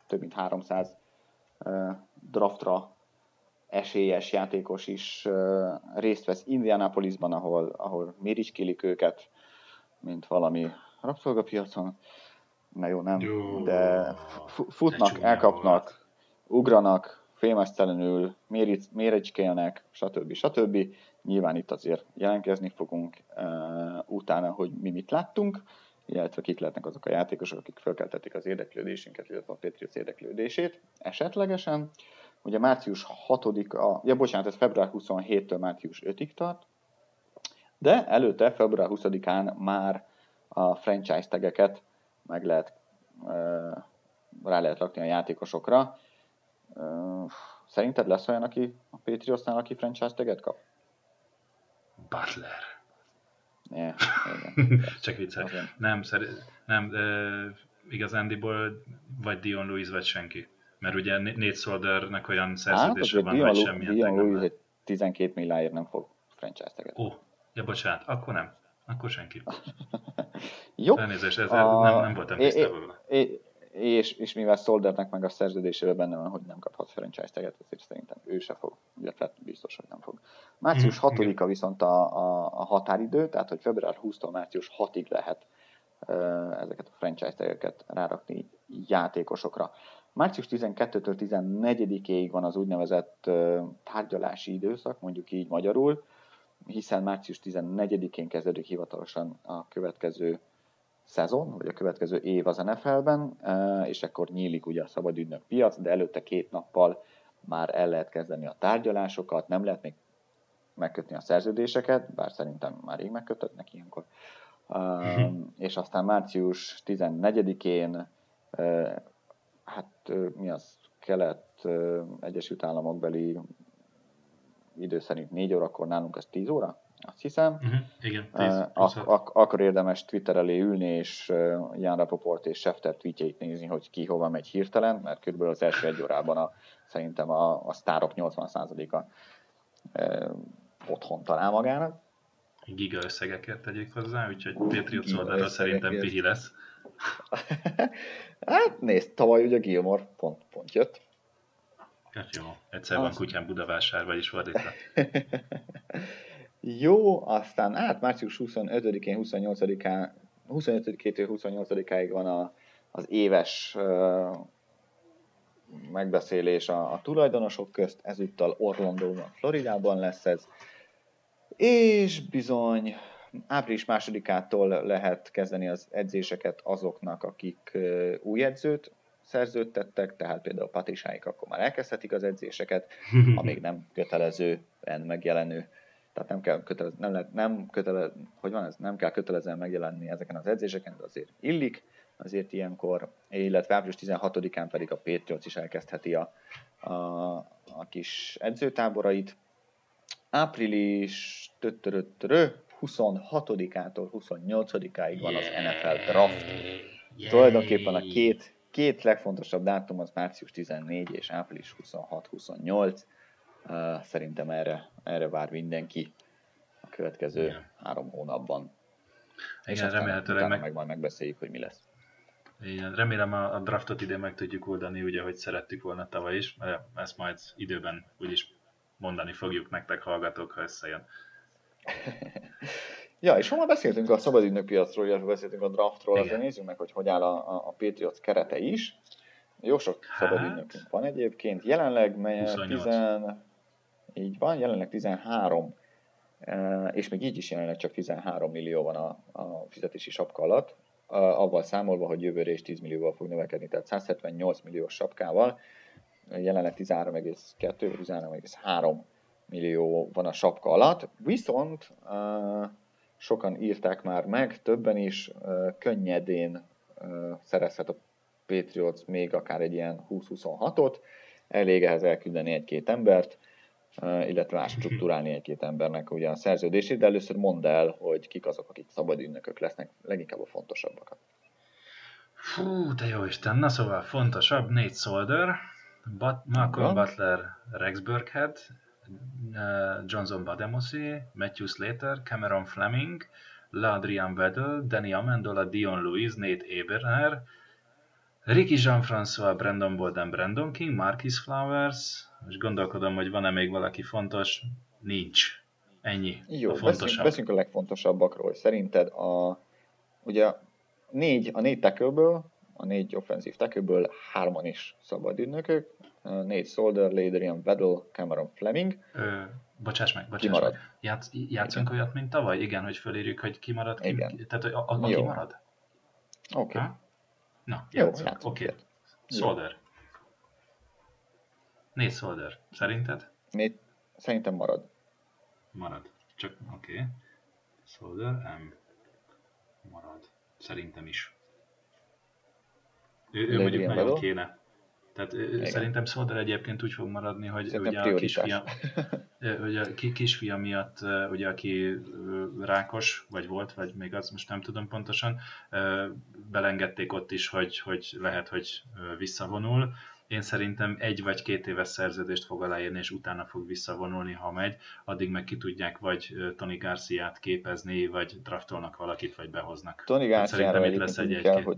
S1: több mint 300 uh, draftra esélyes játékos is részt vesz Indianapolisban, ahol, ahol miricskélik őket, mint valami rabszolgapiacon. Na jó, nem, jó, de futnak, elkapnak, ugranak, félmeztelenül, méricskélnek, stb. stb. Nyilván itt azért jelentkezni fogunk uh, utána, hogy mi mit láttunk, illetve kik lehetnek azok a játékosok, akik felkeltették az érdeklődésünket, illetve a Patriots érdeklődését esetlegesen. Uh, Ugye március 6-a, ja bocsánat, ez február 27-től március 5-ig tart, de előtte február 20-án már a franchise tegeket meg lehet, rá lehet rakni a játékosokra. Szerinted lesz olyan, aki a Patriotsnál, aki franchise teget kap?
S2: Butler.
S1: Yeah,
S2: igen. Csak viccelek. Nem, szerint, nem, uh, igazándiból vagy Dion Lewis, vagy senki. Mert ugye Nate olyan szerződése hát, van, hogy semmilyen
S1: Dion Louis 12 milliáért nem fog franchise teget.
S2: Ó, ja bocsánat, akkor nem. Akkor senki.
S1: Jó.
S2: Elnézést, ez a, nem, nem voltam tisztában.
S1: És, és mivel Soldernek meg a szerződésében benne van, hogy nem kaphat franchise teget, ezért szerintem ő se fog, illetve biztos, hogy nem fog. Március 6-a hmm, viszont a, a, a határidő, tehát hogy február 20-tól március 6-ig lehet ezeket a franchise tegeket rárakni játékosokra. Március 12-től 14-ig van az úgynevezett tárgyalási időszak, mondjuk így magyarul, hiszen március 14-én kezdődik hivatalosan a következő szezon, vagy a következő év az NFL-ben, és akkor nyílik ugye a szabadügynök piac, de előtte két nappal már el lehet kezdeni a tárgyalásokat, nem lehet még megkötni a szerződéseket, bár szerintem már rég megkötöttnek ilyenkor. és aztán március 14-én hát mi az kelet Egyesült Államok beli idő szerint 4 órakor, nálunk ez 10 óra, azt hiszem.
S2: Uh-huh. Igen, 10,
S1: ak- ak- akkor érdemes Twitter elé ülni, és Jan Rapoport és Schefter tweetjeit nézni, hogy ki hova megy hirtelen, mert körülbelül az első egy órában a, szerintem a, a sztárok 80%-a e, otthon talál magának.
S2: Giga összegeket tegyék hozzá, úgyhogy Patriot oldalra szerintem pihi lesz.
S1: hát nézd, tavaly ugye Gilmore pont, pont jött.
S2: Hát jó, egyszer van kutyám Budavásár, vagyis fordítva.
S1: jó, aztán hát március 25-én, 28-án, 25-től 28-áig van a, az éves uh, megbeszélés a, a tulajdonosok közt, ezúttal Orlandóban, Floridában lesz ez, és bizony április másodikától lehet kezdeni az edzéseket azoknak, akik új edzőt szerződtettek, tehát például Patrisáik akkor már elkezdhetik az edzéseket, amíg nem kötelezően megjelenő, tehát nem kell kötelez, nem, lehet, nem kötele, hogy van ez, nem kell kötelezően megjelenni ezeken az edzéseken, de azért illik, azért ilyenkor, illetve április 16-án pedig a Patriots is elkezdheti a, a, a kis edzőtáborait. Április 26-ától 28-áig van az NFL draft. Yeah. Tulajdonképpen a két, két legfontosabb dátum az március 14 és április 26-28. Uh, szerintem erre, erre vár mindenki a következő yeah. három hónapban.
S2: Igen, és remélhetőleg
S1: meg... meg majd megbeszéljük, hogy mi lesz.
S2: Igen, remélem a, a draftot ide meg tudjuk oldani, ugye, hogy szerettük volna tavaly is, ezt majd időben úgyis mondani fogjuk nektek, hallgatók, ha összejön.
S1: ja, és ha már beszéltünk a szabadügynök piacról, illetve beszéltünk a draftról, Igen. azért nézzük meg, hogy hogy áll a, a Patriots kerete is. Jó sok hát... szabadügynökünk van egyébként. Jelenleg 10, így van, jelenleg 13, e, és még így is jelenleg csak 13 millió van a, a fizetési sapka alatt, avval számolva, hogy jövőre is 10 millióval fog növekedni, tehát 178 milliós sapkával, jelenleg 13,2 13,3 millió van a sapka alatt, viszont sokan írták már meg, többen is könnyedén szerezhet a Patriots még akár egy ilyen 20-26-ot, elég ehhez elküldeni egy-két embert, illetve struktúrálni egy-két embernek ugye a szerződését, de először mondd el, hogy kik azok, akik szabad ünnökök lesznek, leginkább a fontosabbakat.
S2: Fú, te jó Isten, na szóval fontosabb, Nate Solder, But- Malcolm Butler, Rex Burkhead, Johnson Bademosi, Matthew Slater, Cameron Fleming, LaDrian Weddle, Danny Amendola, Dion Lewis, Nate Eberner, Ricky Jean-François, Brandon Bolden, Brandon King, Marquis Flowers, és gondolkodom, hogy van-e még valaki fontos, nincs. Ennyi.
S1: Jó, a fontosabb. beszéljünk a legfontosabbakról. Szerinted a, ugye négy, a négy tackle a négy offenzív tackle hárman is szabad ügynökök, Nate Solder, Ladrian Weddle, Cameron Fleming.
S2: Ö, bocsáss meg, bocsáss marad? meg. Játsz, játszunk Igen. olyat, mint tavaly? Igen, hogy fölírjuk, hogy ki marad, ki, Igen. tehát a, a, a ki marad?
S1: Oké. Okay.
S2: Na, játszunk. Oké. Okay. Solder. Nate Solder. Szerinted?
S1: Nate, szerintem marad.
S2: Marad. Csak, oké. Okay. Solder, M. Marad. Szerintem is. Ő, ő mondjuk nagyon kéne. Tehát Igen. szerintem Szolder egyébként úgy fog maradni, hogy szerintem ugye a kisfia, hogy a kisfia miatt, ugye aki rákos, vagy volt, vagy még az most nem tudom pontosan, belengedték ott is, hogy, hogy lehet, hogy visszavonul. Én szerintem egy vagy két éves szerződést fog aláírni, és utána fog visszavonulni, ha megy. Addig meg ki tudják vagy Tony Garciát képezni, vagy draftolnak valakit, vagy behoznak.
S1: Tony Garciára itt lesz egy, egy hogy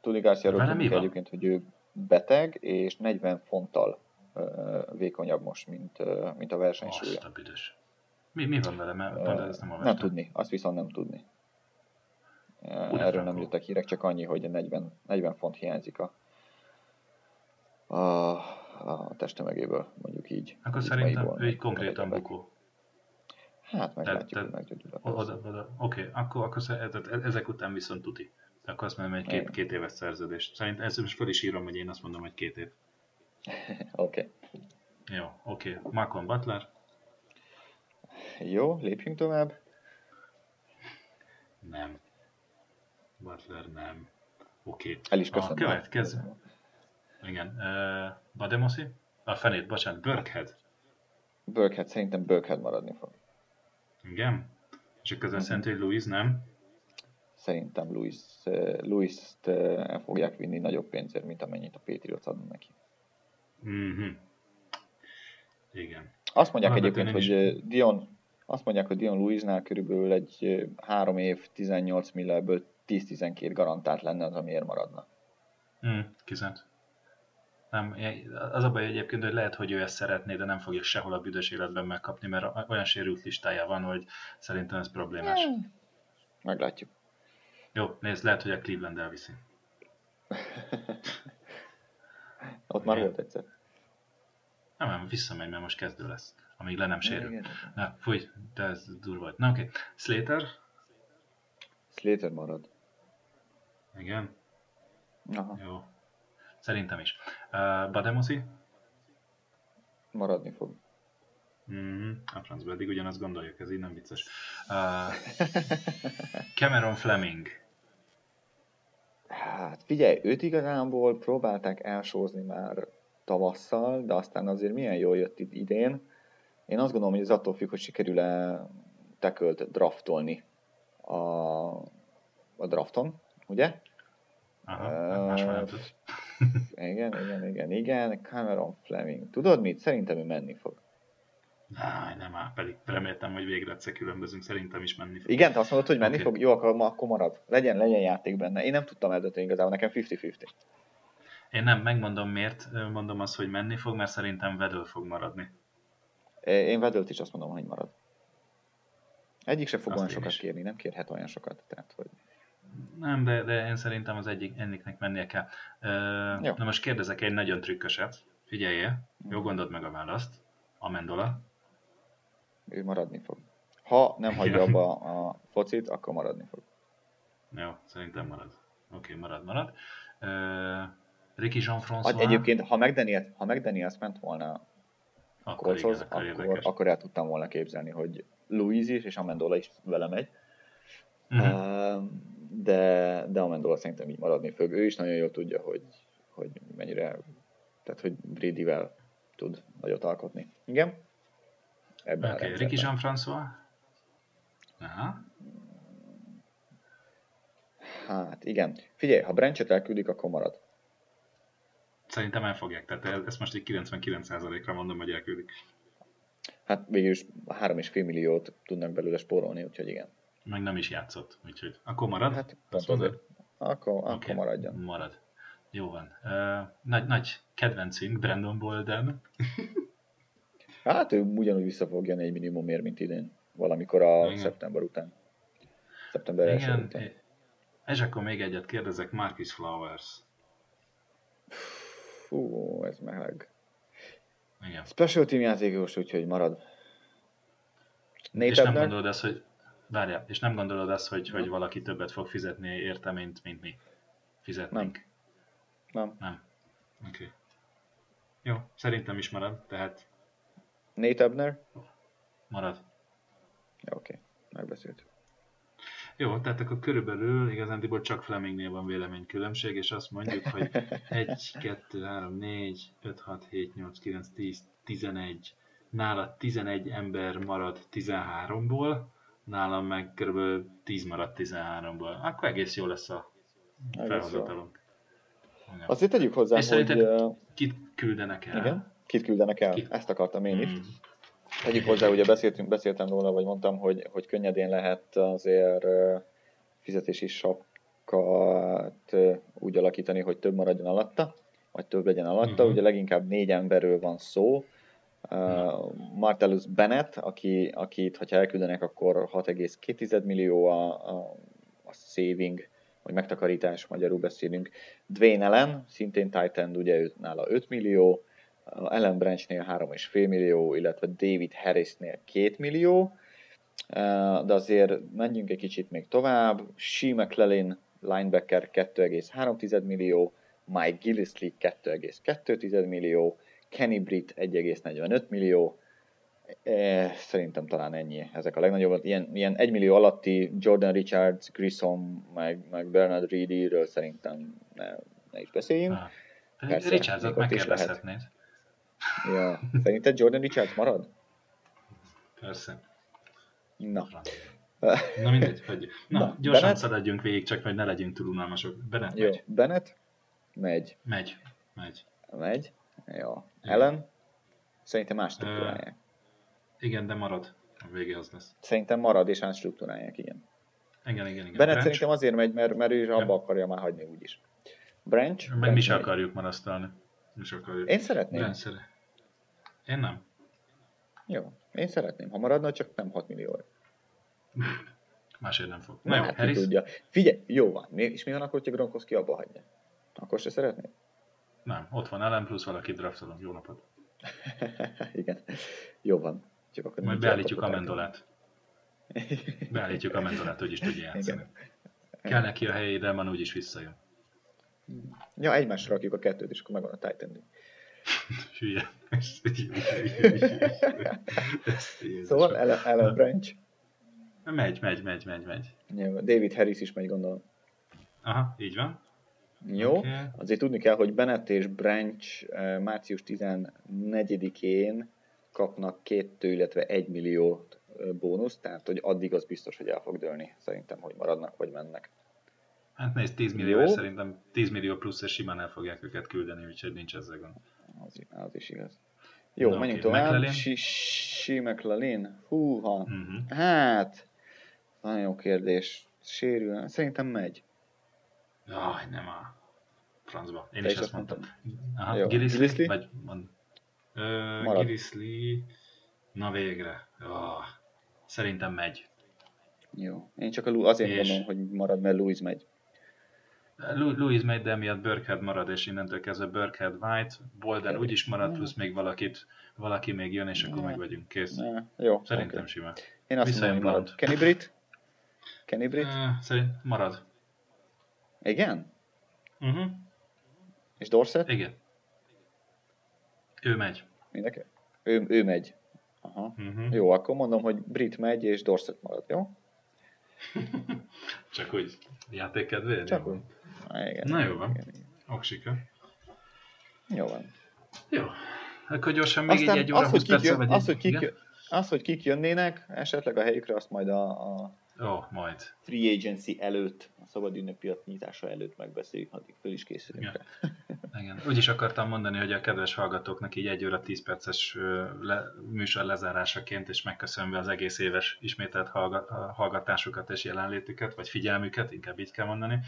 S1: Tony Garciáról egyébként, hogy ő beteg, és 40 fonttal vékonyabb most, mint, mint a versenysúlya.
S2: Azt a büdös. Mi, mi van vele? Mert uh, nem,
S1: nem tudni, azt viszont nem tudni. Uh, erről nem jöttek hírek, csak annyi, hogy 40, 40 font hiányzik a, a, a testemegéből, mondjuk így.
S2: Akkor szerintem ő egy konkrétan bukó.
S1: Hát meglátjuk, hogy meggyógyul.
S2: Oké, okay, akkor, akkor ezek után viszont tuti. Akkor azt mondom, hogy két, két éves szerződés. Szerintem ezt most fel is írom, hogy én azt mondom, hogy két év.
S1: Oké. Okay.
S2: Jó, oké. Okay. Malcolm Butler.
S1: Jó, lépjünk tovább.
S2: Nem. Butler nem. Oké. Okay.
S1: El is köszönöm.
S2: A következő. Igen. Uh, Bademosi? A fenét, bocsánat, Burkhead.
S1: Burkhead, szerintem Burkhead maradni fog.
S2: Igen? És akkor ez azt jelenti, hogy Louis nem?
S1: Szerintem Louis, uh, Louis-t el fogják vinni nagyobb pénzért, mint amennyit a Patriots adna neki.
S2: Mhm. Igen.
S1: Azt mondják
S2: Alapvetően
S1: egyébként,
S2: én
S1: hogy uh, Dion, azt mondják, hogy Dion Louisnál körülbelül egy három év, 18 milliből 10-12 garantált lenne az, amiért maradna.
S2: Mm, kizent. Nem, az a baj egyébként, hogy lehet, hogy ő ezt szeretné, de nem fogja sehol a büdös életben megkapni, mert olyan sérült listája van, hogy szerintem ez problémás.
S1: Meglátjuk.
S2: Jó, nézd, lehet, hogy a Cleveland elviszi.
S1: Ott már volt egyszer.
S2: Nem, nem, visszamegy, mert most kezdő lesz, amíg le nem sérül.
S1: Igen.
S2: Na, fúj, de ez durva volt. Na, oké. Okay. Slater?
S1: Slater marad.
S2: Igen,
S1: Aha,
S2: jó. Szerintem is. Uh, Bademosi?
S1: maradni fog.
S2: Mm-hmm. A francba eddig ugyanazt gondoljuk, ez így nem vicces. Uh, Cameron Fleming.
S1: Hát figyelj, őt igazából próbálták elsózni már tavasszal, de aztán azért milyen jól jött itt idén. Én azt gondolom, hogy ez attól függ, hogy sikerül-e tekölt draftolni a, a drafton, ugye?
S2: Aha, uh.
S1: Igen, igen, igen, igen. Cameron Fleming. Tudod mit? Szerintem ő menni fog.
S2: Áj, nem áll, pedig reméltem, hogy végre egyszer különbözünk, szerintem is menni fog.
S1: Igen, te azt mondod, hogy menni
S2: Oké.
S1: fog? Jó, akkor, akkor marad. Legyen, legyen játék benne. Én nem tudtam eldönteni igazából, nekem 50-50.
S2: Én nem, megmondom miért, mondom azt, hogy menni fog, mert szerintem Vedő fog maradni.
S1: Én Vedölt is azt mondom, hogy marad. Egyik se fog
S2: Azt
S1: olyan sokat
S2: is.
S1: kérni, nem kérhet olyan sokat. Tehát, hogy...
S2: Nem, de, de én szerintem az egyik enniknek mennie kell. Ö,
S1: Jó.
S2: na most kérdezek egy nagyon trükköset. Figyeljél, jó gondold meg a választ. Amendola.
S1: Ő maradni fog. Ha nem hagyja abba a focit, akkor maradni fog.
S2: Jó, szerintem marad. Oké, marad, marad. Ö, Ricky Jean-François.
S1: Hát egyébként, ha McDaniels, ha McDaniels ment volna
S2: akkor igen, akkor
S1: akkor, akkor el tudtam volna képzelni, hogy Louis is és Amendola is vele megy.
S2: Mhm.
S1: Uh, de, de Amendola szerintem így maradni fog. Ő is nagyon jól tudja, hogy, hogy mennyire, tehát hogy Bradyvel tud nagyot alkotni. Igen? Ebben a
S2: okay,
S1: rendszerben.
S2: Ricky Jean-François. Aha.
S1: Hát igen. Figyelj, ha Brenchet elküldik, akkor marad.
S2: Szerintem el fogják, tehát ezt most egy 99%-ra mondom, hogy elküldik.
S1: Hát végül is 3,5 milliót tudnak belőle spórolni, úgyhogy igen.
S2: Meg nem is játszott, úgyhogy akkor marad?
S1: Hát
S2: Azt mondod?
S1: Akkor, akkor
S2: Oké,
S1: maradjon.
S2: Marad. Jó van. Uh, nagy, nagy kedvencünk, Brandon Bolden.
S1: Hát ő ugyanúgy vissza fog jönni egy minimumért, mint idén. Valamikor a
S2: Igen.
S1: szeptember után. Szeptember első
S2: Igen.
S1: után.
S2: És akkor még egyet kérdezek, Marcus Flowers.
S1: Fú, ez meleg.
S2: Igen.
S1: Special team játékos, úgyhogy marad. Nate
S2: és nem gondolod azt, hogy várjál, és nem gondolod azt, hogy, hogy valaki többet fog fizetni érte, mint, mint mi fizetnénk?
S1: Nem.
S2: Nem. Oké. Okay. Jó, szerintem is marad, tehát
S1: Nate Ebner?
S2: marad.
S1: Oké. Megbeszéltük.
S2: Jó, tehát akkor körülbelül igazándiból csak Flemingnél van véleménykülönbség, és azt mondjuk, hogy 1, 2, 3, 4, 5, 6, 7, 8, 9, 10, 11. Nála 11 ember marad 13-ból, nálam meg kb. 10 marad 13-ból. Akkor egész jó lesz a felhozatalunk. Igen.
S1: Azért tegyük hozzá,
S2: És
S1: hogy...
S2: szerinted- Kit küldenek el?
S1: igen? Kit küldenek el?
S2: Ki?
S1: Ezt akartam én is.
S2: Mm.
S1: Tegyük hozzá, ugye beszéltünk, beszéltem róla, vagy mondtam, hogy, hogy könnyedén lehet azért fizetési sapkát ö, úgy alakítani, hogy több maradjon alatta, vagy több legyen alatta.
S2: Mhm.
S1: Ugye leginkább négy emberről van szó. Uh, Martellus Bennett, aki, akit, ha elküldenek, akkor 6,2 millió a, a, a saving, vagy megtakarítás, magyarul beszélünk. Dwayne Allen, szintén Titan, ugye ő nála 5 millió, Ellen Branchnél 3,5 millió, illetve David Harrisnél 2 millió, de azért menjünk egy kicsit még tovább. Shea McClellan, linebacker 2,3 millió, Mike Gillisley 2,2 millió, Kenny Britt 1,45 millió, Szerintem talán ennyi. Ezek a legnagyobb. Ilyen, ilyen 1 millió alatti Jordan Richards, Grissom, meg, meg Bernard Reedy-ről szerintem ne, ne is beszéljünk. Persze,
S2: Richardsot megkérdezhetnéd.
S1: Ja. Szerinted Jordan Richards marad?
S2: Persze.
S1: Na.
S2: Na mindegy, hogy... Na,
S1: Na,
S2: gyorsan
S1: Bennett?
S2: szaladjunk végig, csak hogy ne legyünk túl unalmasok. Bennett
S1: Jó,
S2: megy.
S1: Bennett? Megy.
S2: Megy. Megy.
S1: Megy. Jó.
S2: Jó.
S1: Ellen? Szerintem más struktúrálják.
S2: Igen, de marad. A vége az lesz.
S1: Szerintem marad és más struktúrálják, igen.
S2: Igen, igen, igen.
S1: Bennett
S2: Branch?
S1: szerintem azért megy, mert, mert ő is abba
S2: Ja.
S1: akarja már hagyni úgyis. Branch?
S2: Meg mi
S1: Branch
S2: se
S1: megy.
S2: akarjuk marasztalni. Se akarjuk.
S1: Én szeretném.
S2: Branch szere- Én nem.
S1: Jó. Én szeretném, ha maradna, csak nem 6 millió.
S2: Másért nem fog.
S1: Na,
S2: Na jó,
S1: hát
S2: Harris?
S1: tudja. Figyelj, jó van. Mi- És mi van akkor, hogyha Gronkowski abba hagyja? Akkor se szeretnéd?
S2: Nem, ott van Ellen, plusz valaki draftolom. Jó napot.
S1: Igen. Jó van. Csak akkor
S2: Majd beállítjuk a mendolát. Beállítjuk a mendolát, hogy is tudja játszani. Kell neki a helyére, man úgyis visszajön.
S1: Ja, egymásra rakjuk a kettőt, és akkor megvan a Titan.
S2: Hülye. Ez Jézusom.
S1: Szóval Ellen, Ellen Branch.
S2: Megy, megy, megy, megy, megy.
S1: Jó, David Harris is megy, gondolom.
S2: Aha, így van.
S1: Jó,
S2: Oké.
S1: azért tudni kell, hogy Bennett és Branch március 14-én kapnak kettő, illetve egy millió bónusz, tehát hogy addig az biztos, hogy el fog dőlni. Szerintem, hogy maradnak, vagy mennek.
S2: Hát nézd, 10 millió, és szerintem 10 millió plusz, és simán el fogják őket küldeni, úgyhogy nincs ezzel gond.
S1: Az, az is igaz. Jó,
S2: Na,
S1: menjünk
S2: oké.
S1: tovább.
S2: McLaren?
S1: Si, si McLaren. Húha.
S2: Uh-huh.
S1: Hát, nagyon jó kérdés. Sérül. Szerintem megy.
S2: Jaj, nem a francba. Én
S1: Te
S2: is
S1: is azt
S2: mondtam.
S1: mondtad.
S2: Aha,
S1: Jó.
S2: Gillisley?
S1: Gillisley?
S2: Vagy mond. Ö. Gillisley. Na végre. Oh, szerintem megy.
S1: Jó. Én csak a azért
S2: És?
S1: gondolom, hogy marad, mert Louis megy.
S2: Louis megy, de emiatt Burkhead marad, és innentől kezdve Burkhead White, Bolden úgyis marad, plusz még valakit, valaki még jön, és akkor
S1: Ne.
S2: meg vagyunk. Kész.
S1: Ne, jó,
S2: Szerintem
S1: oké.
S2: simán.
S1: Én azt
S2: Visszajön
S1: mondom, marad. Kenny Britt? Kenny Britt?
S2: Ö, Szerint marad.
S1: Igen?
S2: Uh-huh.
S1: És Dorset?
S2: Igen. Ő megy.
S1: Mindenki? Ő, ő megy. Aha.
S2: Uh-huh.
S1: Jó, akkor mondom, hogy Brit megy, és Dorset marad, jó?
S2: Csak úgy játékkedvéért?
S1: Csak
S2: Jó.
S1: úgy. Ah, igen.
S2: Na, jó van.
S1: Igen, igen.
S2: Oksika.
S1: Jó van.
S2: Jó. Akkor gyorsan még
S1: Aztán
S2: így egy óra,
S1: az, hogy
S2: 20 perc,
S1: kik, jön, az, hogy kik, az, hogy kik jönnének, esetleg a helyükre, azt majd a, a
S2: Ó, majd.
S1: free agency előtt, a szabad ünneppiac nyitása előtt megbeszéljük, addig föl is készülünk
S2: Igen. Igen. Úgy is akartam mondani, hogy a kedves hallgatóknak így egy óra 10 perces le, műsor lezárásaként, és megköszönve az egész éves ismételt hallga, hallgatásukat és jelenlétüket, vagy figyelmüket, inkább így kell mondani.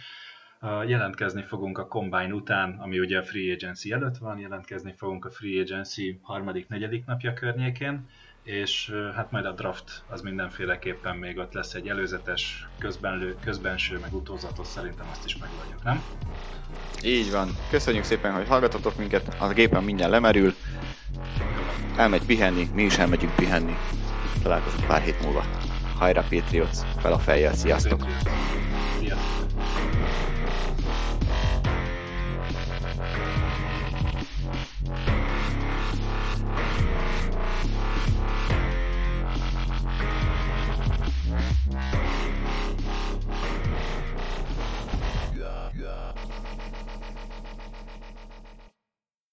S2: Jelentkezni fogunk a Combine után, ami ugye a Free Agency előtt van, jelentkezni fogunk a Free Agency harmadik, negyedik napja környékén, és hát majd a draft az mindenféleképpen még ott lesz egy előzetes, közbenlő, közbenső, meg utózatos, szerintem azt is megoldjuk, nem?
S1: Így van. Köszönjük szépen, hogy hallgatotok minket. A gépen mindjárt lemerül. Elmegy pihenni, mi is elmegyünk pihenni. Találkozunk pár hét múlva. Hajrá Patriots, fel a fejjel, sziasztok!
S2: Sziasztok!